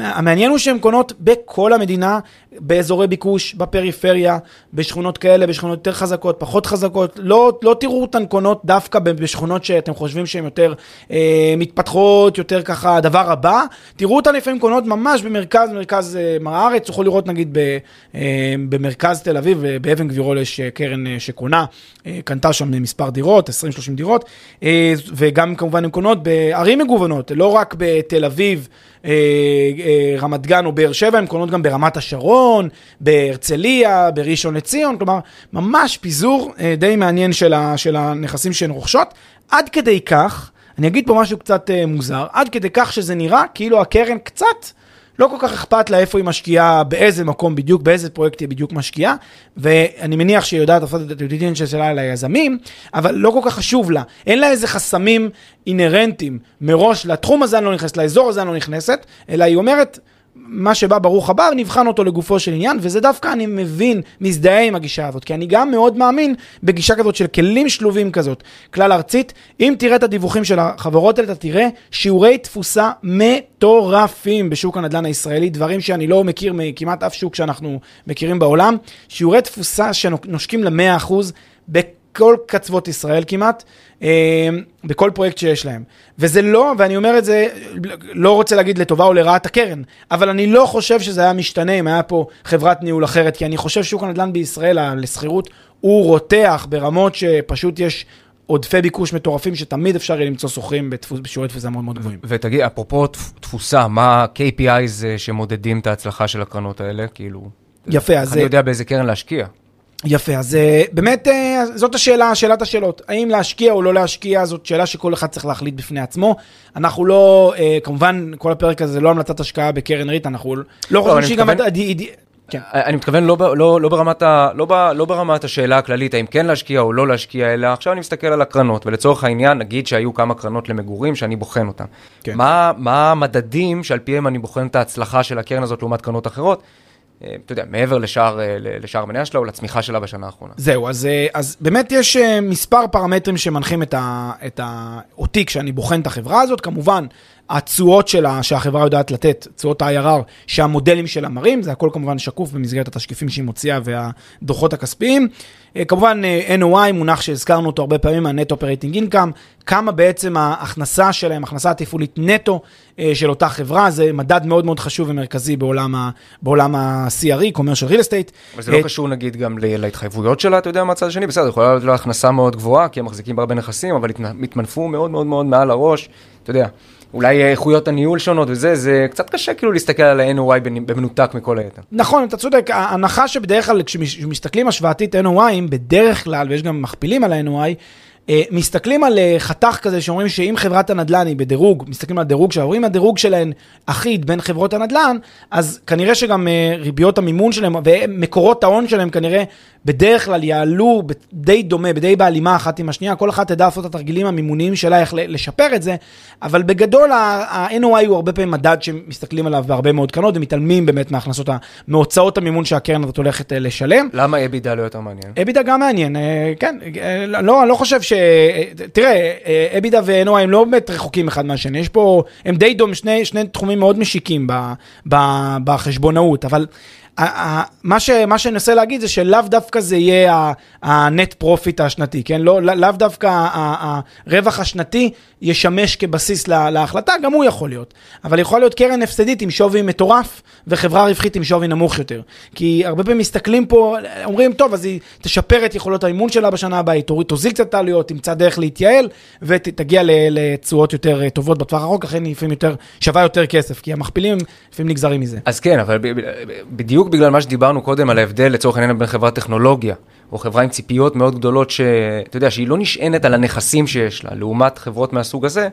המעניין הוא שהן קונות בכל המדינה, באזורי ביקוש, בפריפריה, בשכונות כאלה, בשכונות יותר חזקות, פחות חזקות. לא, לא תראו אותן קונות דווקא בשכונות שאתם חושבים שהן יותר מתפתחות, יותר ככה הדבר הבא. תראו אותן לפעמים קונות ממש במרכז, במרכז אה, הארץ, תוכלו לראות נגיד ב, אה, במרכז תל אביב, אה, באבן גבירול יש קרן שקונה, קנתה שם מספר דירות, 20-30 דירות, וגם כמובן הן קונות בערים מגוונות, לא רק בתל אביב. רמת גן או באר שבע, הן קונות גם ברמת השרון, בהרצליה, בראשון לציון, כלומר, ממש פיזור די מעניין של, ה, של הנכסים שהן רוכשות, עד כדי כך, אני אגיד פה משהו קצת מוזר, עד כדי כך שזה נראה כאילו הקרן קצת לא כל כך אכפת לה איפה היא משקיעה, באיזה מקום בדיוק, באיזה פרויקט היא בדיוק משקיעה, ואני מניח שהיא יודעת לעשות את הדיודידין שלה ליזמים, אבל לא כל כך חשוב לה. אין לה איזה חסמים אינהרנטיים מראש, לתחום הזה אני לא נכנסת, לאזור הזה אני לא נכנסת, אלא היא אומרת, מה שבא ברוך הבא, נבחן אותו לגופו של עניין, וזה דווקא אני מבין, מזדהה עם הגישה הזאת, כי אני גם מאוד מאמין בגישה כזאת של כלים שלובים כזאת, כלל ארצית. אם תראה את הדיווחים של החברות האלה, אתה תראה שיעורי תפוסה מטורפים בשוק הנדל"ן הישראלי, דברים שאני לא מכיר מכמעט אף שוק שאנחנו מכירים בעולם. שיעורי תפוסה שנושקים ל-100% בכל קצוות ישראל כמעט, אה, בכל פרויקט שיש להם. וזה לא, ואני אומר את זה, לא רוצה להגיד לטובה או לרעת הקרן, אבל אני לא חושב שזה היה משתנה אם היה פה חברת ניהול אחרת, כי אני חושב ששוק הנדל"ן בישראל, לשכירות, הוא רותח ברמות שפשוט יש עודפי ביקוש מטורפים, שתמיד אפשר יהיה למצוא שוכרים בשיעורי תפוסה מאוד מאוד גבוהים. ותגיד, אפרופו תפ- תפוסה, מה ה-KPIs אה, שמודדים את ההצלחה של הקרנות האלה? כאילו, יפה, אז... אני יודע באיזה קרן להשקיע? יפה, אז אה, באמת אה, זאת השאלה, שאלת השאלות. האם להשקיע או לא להשקיע, זאת שאלה שכל אחד צריך להחליט בפני עצמו. אנחנו לא, אה, כמובן, כל הפרק הזה זה לא המלצת השקעה בקרן ריט, אנחנו לא חושבים אני שהיא גם... כן. אני מתכוון לא, לא, לא, ברמת ה, לא, ב, לא ברמת השאלה הכללית, האם כן להשקיע או לא להשקיע, אלא עכשיו אני מסתכל על הקרנות, ולצורך העניין, נגיד שהיו כמה קרנות למגורים שאני בוחן אותן. כן. מה, מה המדדים שעל פיהם אני בוחן את ההצלחה של הקרן הזאת לעומת קרנות אחרות? אה, אתה יודע, מעבר לשאר, אה, ל- לשאר המניה שלה או לצמיחה שלה בשנה האחרונה. זהו, אז, אה, אז באמת יש מספר פרמטרים שמנחים את, ה, את ה, אותי כשאני בוחן את החברה הזאת. כמובן, התשואות שלה, שהחברה יודעת לתת, תשואות ה-IRR, שהמודלים שלה מראים, זה הכל כמובן שקוף במסגרת התשקיפים שהיא מוציאה והדוחות הכספיים. כמובן, NOI, מונח שהזכרנו אותו הרבה פעמים, ה-Net Operating Income, כמה בעצם ההכנסה שלהם, הכנסה התפעולית נטו של אותה חברה, זה מדד מאוד מאוד חשוב ומרכזי בעולם ה- בעולם ה-CRE, Commercial Real Estate. אבל זה לא אה, קשור נגיד גם להתחייבויות שלה, אתה יודע, מהצד השני, בסדר, יכולה להיות לה הכנסה מאוד גבוהה, כי הם מחזיקים בהרבה נכסים, אבל התמנפו מאוד מאוד מאוד מעל הראש, אתה יודע, אולי אה, איכויות הניהול שונות וזה, זה קצת קשה כאילו להסתכל על ה-NOI במנותק מכל היתר. נכון, אתה צודק, ההנחה שבדרך כלל כשמסתכלים השוואתית NOI, בדרך כלל, ויש גם מכפילים על ה-NOI, אה, מסתכלים על אה, חתך כזה שאומרים שאם חברת הנדל"ן היא בדירוג, מסתכלים על דירוג שההורים, הדירוג שלהן אחיד בין חברות הנדל"ן, אז כנראה שגם אה, ריביות המימון שלהם ומקורות ההון שלהם כנראה בדרך כלל יעלו די דומה, בדי בהלימה אחת עם השנייה, כל אחת תדע לעשות את התרגילים המימוניים שלה, איך לשפר את זה, אבל בגדול ה-NOI הוא הרבה פעמים מדד שמסתכלים עליו בהרבה מאוד קרנות ומתעלמים באמת מהכנסות, ה- מהוצאות המימון שהקרן הזאת הולכת אה, לשלם. למה EBITDA לא יותר מעניין? EBITDA גם מעניין, אה, כן, אה, לא, אני לא חושב ש... אה, תראה, אה, EBITDA ו NOI הם לא באמת רחוקים אחד מהשני, יש פה, הם די דומים, שני, שני תחומים מאוד משיקים ב, ב, בחשבונאות, אבל מה, ש, מה שאני מנסה להגיד זה שלאו דווקא זה יהיה ה net profit השנתי, כן? לא, לא- לאו דווקא הרווח השנתי ישמש כבסיס לה- להחלטה, גם הוא יכול להיות. אבל יכול להיות קרן הפסדית עם שווי מטורף וחברה רווחית עם שווי נמוך יותר. כי הרבה פעמים מסתכלים פה, אומרים, טוב, אז היא תשפר את יכולות האימון שלה בשנה הבאה, היא תוזיל קצת העלויות, תמצא דרך להתייעל ותגיע לתשואות יותר אה, טובות בטווח הרחוק, לכן היא לפעמים יותר, שווה יותר כסף, כי המכפילים לפעמים נגזרים מזה. אז כן, אבל ב- ב- בדיוק בגלל מה שדיברנו קודם על ההבדל לצורך העניין בין חברת טכנולוגיה, או חברה עם ציפיות מאוד גדולות, שאתה יודע, שהיא לא נשענת על הנכסים שיש לה, לעומת חברות מהסוג הזה,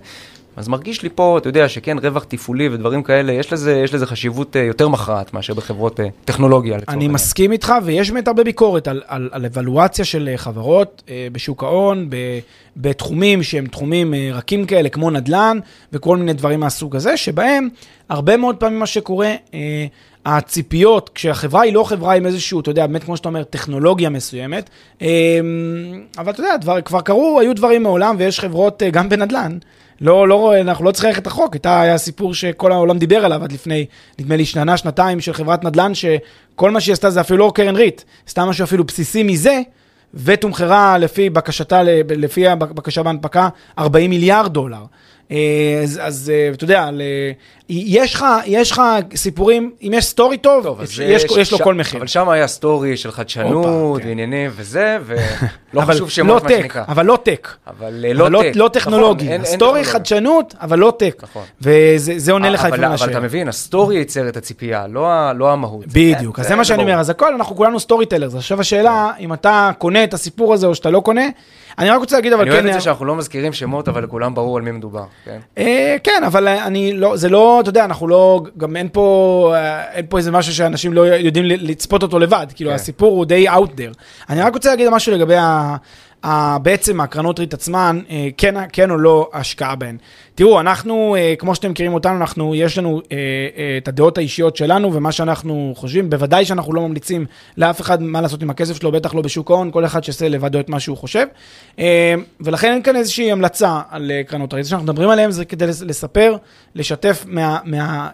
אז מרגיש לי פה, אתה יודע, שכן, רווח תפעולי ודברים כאלה, יש לזה, יש לזה חשיבות אה, יותר מכרעת מאשר בחברות אה, טכנולוגיה, אני העניין. מסכים איתך, ויש באמת הרבה ביקורת על, על, על אבלואציה של אה, חברות בשוק ההון, ב, בתחומים שהם תחומים רכים כאלה, כמו נדל"ן וכל מיני דברים מהסוג הזה, שבהם הרבה מאוד פעמים מה שקורה, הציפיות, כשהחברה היא לא חברה עם איזשהו, אתה יודע, באמת כמו שאתה אומר, טכנולוגיה מסוימת, אה, אבל אתה יודע, דבר, כבר קרו, היו דברים מעולם, ויש חברות אה, גם בנדל"ן. לא, לא, אנחנו לא צריכים ללכת רחוק, הייתה, היה סיפור שכל העולם דיבר עליו עד לפני, נדמה לי, שנה, שנתיים של חברת נדל"ן, שכל מה שהיא עשתה זה אפילו לא קרן ריט, סתם משהו אפילו בסיסי מזה, ותומחרה לפי בקשתה, לפי הבקשה בהנפקה, 40 מיליארד דולר. אה, אז, אז אה, אתה יודע, ל- יש לך, יש לך סיפורים, אם יש סטורי טוב, טוב, אז יש, זה- יש, יש לו ש- כל מחיר. אבל שם היה סטורי של חדשנות הופה, כן. ועניינים וזה, ולא חשוב שמות, מה לא טק, שנקרא. אבל לא טק. אבל אה, אבל לא טק. לא נכון, טכנולוגי. אין- אין סטורי טכנולוגיה. חדשנות, אבל לא tech. נכון. וזה זה עונה לך אבל, לפעמים אבל אתה לשאלה. מבין, ה story ייצר את הציפייה, לא, לא המהות. בדיוק, אז זה מה שאני. אומר, אז הכל, אנחנו כולנו storytellers. עכשיו השאלה, אם אתה קונה את הסיפור הזה או שאתה לא קונה, אני רק רוצה להגיד, אבל אני כן... אוהב את זה שאנחנו לא מזכירים שמות, אבל לכולם ברור על מי מדובר. כן? אה, כן, אבל אני לא, זה לא, אתה יודע, אנחנו לא, גם אין פה, אה, אין פה איזה משהו שאנשים לא יודעים לצפות אותו לבד, כאילו כן. הסיפור הוא די out there. אני רק רוצה להגיד משהו לגבי ה... בעצם הקרנות ריט עצמן, אה, כן, כן או לא השקעה בהן. תראו, אנחנו, אה, כמו שאתם מכירים אותנו, אנחנו, יש לנו אה, את הדעות האישיות שלנו ומה שאנחנו חושבים, בוודאי שאנחנו לא ממליצים לאף אחד מה לעשות עם הכסף שלו, בטח לא בשוק ההון, כל אחד שיעשה לבדו את מה שהוא חושב. ולכן אין כאן איזושהי המלצה על קרנות ריט. זה שאנחנו מדברים עליהן זה כדי לס- לספר, לשתף, מה, מה,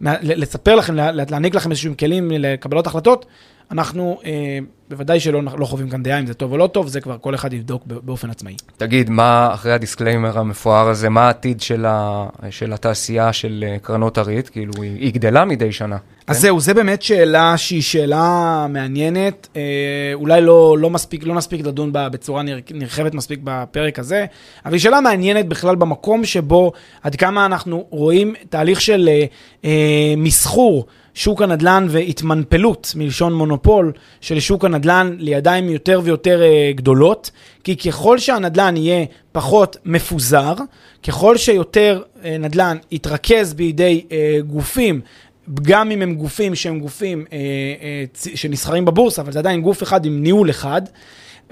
מה, לספר לכם, לה- להעניק לכם איזשהם כלים לקבלות החלטות. אנחנו אה, בוודאי שלא מחווים כאן דעה אם זה טוב או לא טוב, זה כבר כל אחד יבדוק באופן עצמאי. תגיד, מה אחרי ה disclaimer המפואר הזה, מה העתיד של, ה, של התעשייה של אה, קרנות הריט? כאילו, היא, היא גדלה מדי שנה. אז כן? זהו, זה באמת שאלה שהיא שאלה מעניינת. אה, אולי לא, לא, מספיק, לא נספיק לדון בה בצורה נר, נרחבת מספיק בפרק הזה, אבל היא שאלה מעניינת בכלל במקום שבו עד כמה אנחנו רואים תהליך של אה, אה, מסחור. שוק הנדל"ן והתמנפלות, מלשון מונופול, של שוק הנדל"ן לידיים יותר ויותר uh, גדולות, כי ככל שהנדל"ן יהיה פחות מפוזר, ככל שיותר uh, נדל"ן יתרכז בידי uh, גופים, גם אם הם גופים שהם גופים uh, uh, שנסחרים בבורסה, אבל זה עדיין גוף אחד עם ניהול אחד,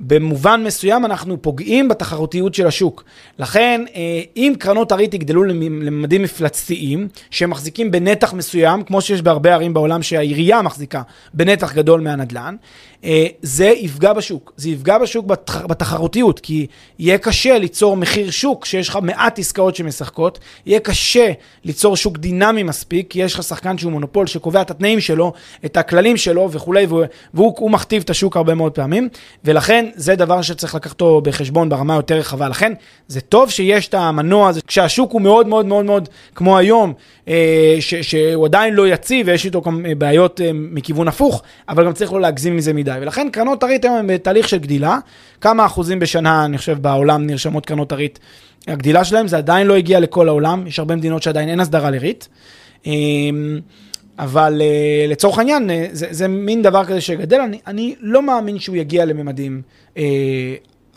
במובן מסוים אנחנו פוגעים בתחרותיות של השוק. לכן, אה, אם קרנות הריט יגדלו לממדים מפלצתיים, שהם מחזיקים בנתח מסוים, כמו שיש בהרבה ערים בעולם שהעירייה מחזיקה בנתח גדול מהנדל"ן, זה יפגע בשוק. זה יפגע בשוק בתחרותיות, כי יהיה קשה ליצור מחיר שוק, שיש לך מעט עסקאות שמשחקות, יהיה קשה ליצור שוק דינמי מספיק, כי יש לך שחקן שהוא מונופול שקובע את התנאים שלו, את הכללים שלו וכולי, והוא מכתיב את השוק הרבה מאוד פעמים, ולכן זה דבר שצריך לקחתו בחשבון ברמה יותר רחבה. לכן זה טוב שיש את המנוע הזה, כשהשוק הוא מאוד מאוד מאוד מאוד כמו היום, אה, ש, שהוא עדיין לא יציב ויש איתו גם בעיות אה, מכיוון הפוך, אבל גם צריך לא להגזים מזה מדי. ולכן קרנות הריט היום הן בתהליך של גדילה. כמה אחוזים בשנה, אני חושב, בעולם נרשמות קרנות הריט. הגדילה שלהם זה עדיין לא הגיע לכל העולם, יש הרבה מדינות שעדיין אין הסדרה לריט. אמ, אבל uh, לצורך העניין, uh, זה, זה מין דבר כזה שגדל, אני, אני לא מאמין שהוא יגיע לממדים אה,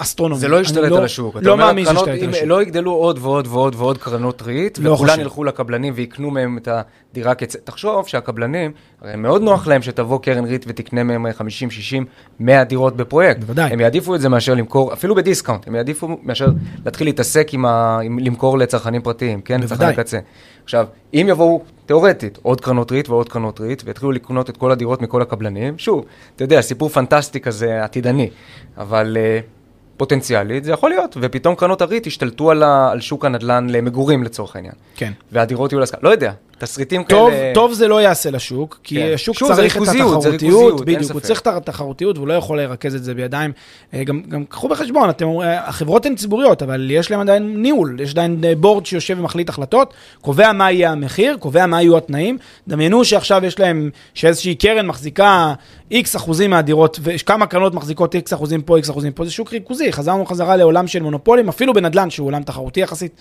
אסטרונומי. זה לא ישתלט על השוק. לא מאמין שישתלט על השוק. לא יגדלו עוד ועוד ועוד ועוד קרנות ריט, לא וכולן ילכו לקבלנים ויקנו מהם את הדירה כצ... תחשוב שהקבלנים, הרי מאוד נוח להם שתבוא קרן ריט ותקנה מהם 50, 60, 100 דירות בפרויקט. בוודאי. הם יעדיפו את זה מאשר למכור, אפילו ב discount, הם יעדיפו מאשר להתחיל להתעסק עם, ה... עם למכור לצרכנים פרטיים, כן? בוודאי. קצה. עכשיו, אם יבואו, תיאורטית, עוד קרנות ריט ועוד קרנות ריט, ויתחילו לקנות את כל הדירות מכל הקבלנים, שוב, אתה יודע, סיפור פנטסטי כזה, עתידני, אבל... Uh, פוטנציאלית, זה יכול להיות, ופתאום קרנות הריט השתלטו על, ה, על שוק הנדל"ן למגורים לצורך העניין. כן. והדירות יהיו להשכרה, לא יודע, תסריטים טוב, כאלה... טוב זה לא יעשה לשוק, כי כן. השוק שוב, צריך את התחרותיות, בדיוק, הוא צריך את התחרותיות, והוא לא יכול לרכז את זה בידיים. אה, גם, גם קחו בחשבון, אתם, החברות הן ציבוריות, אבל יש להן עדיין ניהול, יש עדיין בורד שיושב ומחליט החלטות, קובע מה יהיה המחיר, קובע מה יהיו התנאים. דמיינו שעכשיו יש להם, שאיזושהי קרן מחזיקה איקס אחוזים מהדירות, וכמה קרנות מחזיקות איקס אחוזים פה, איקס אחוזים פה, זה שוק ריכוזי, חזרנו חזרה לעולם של מונופולים, אפילו בנדל"ן, שהוא עולם תחרותי יחסית.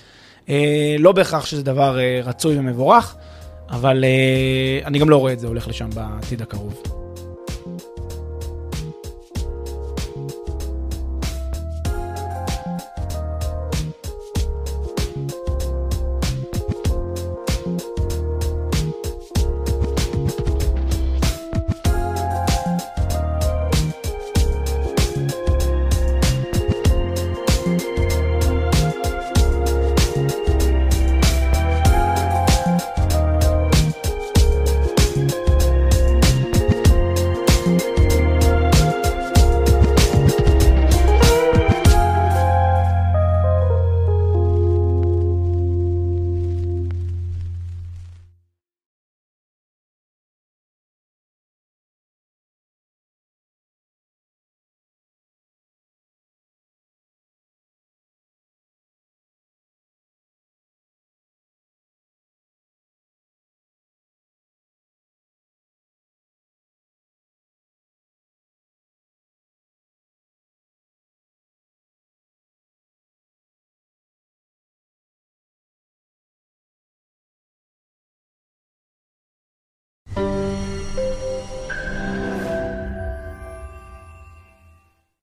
אה, לא בהכרח שזה דבר אה, רצוי ומבורך, אבל אה, אני גם לא רואה את זה הולך לשם בעתיד הקרוב.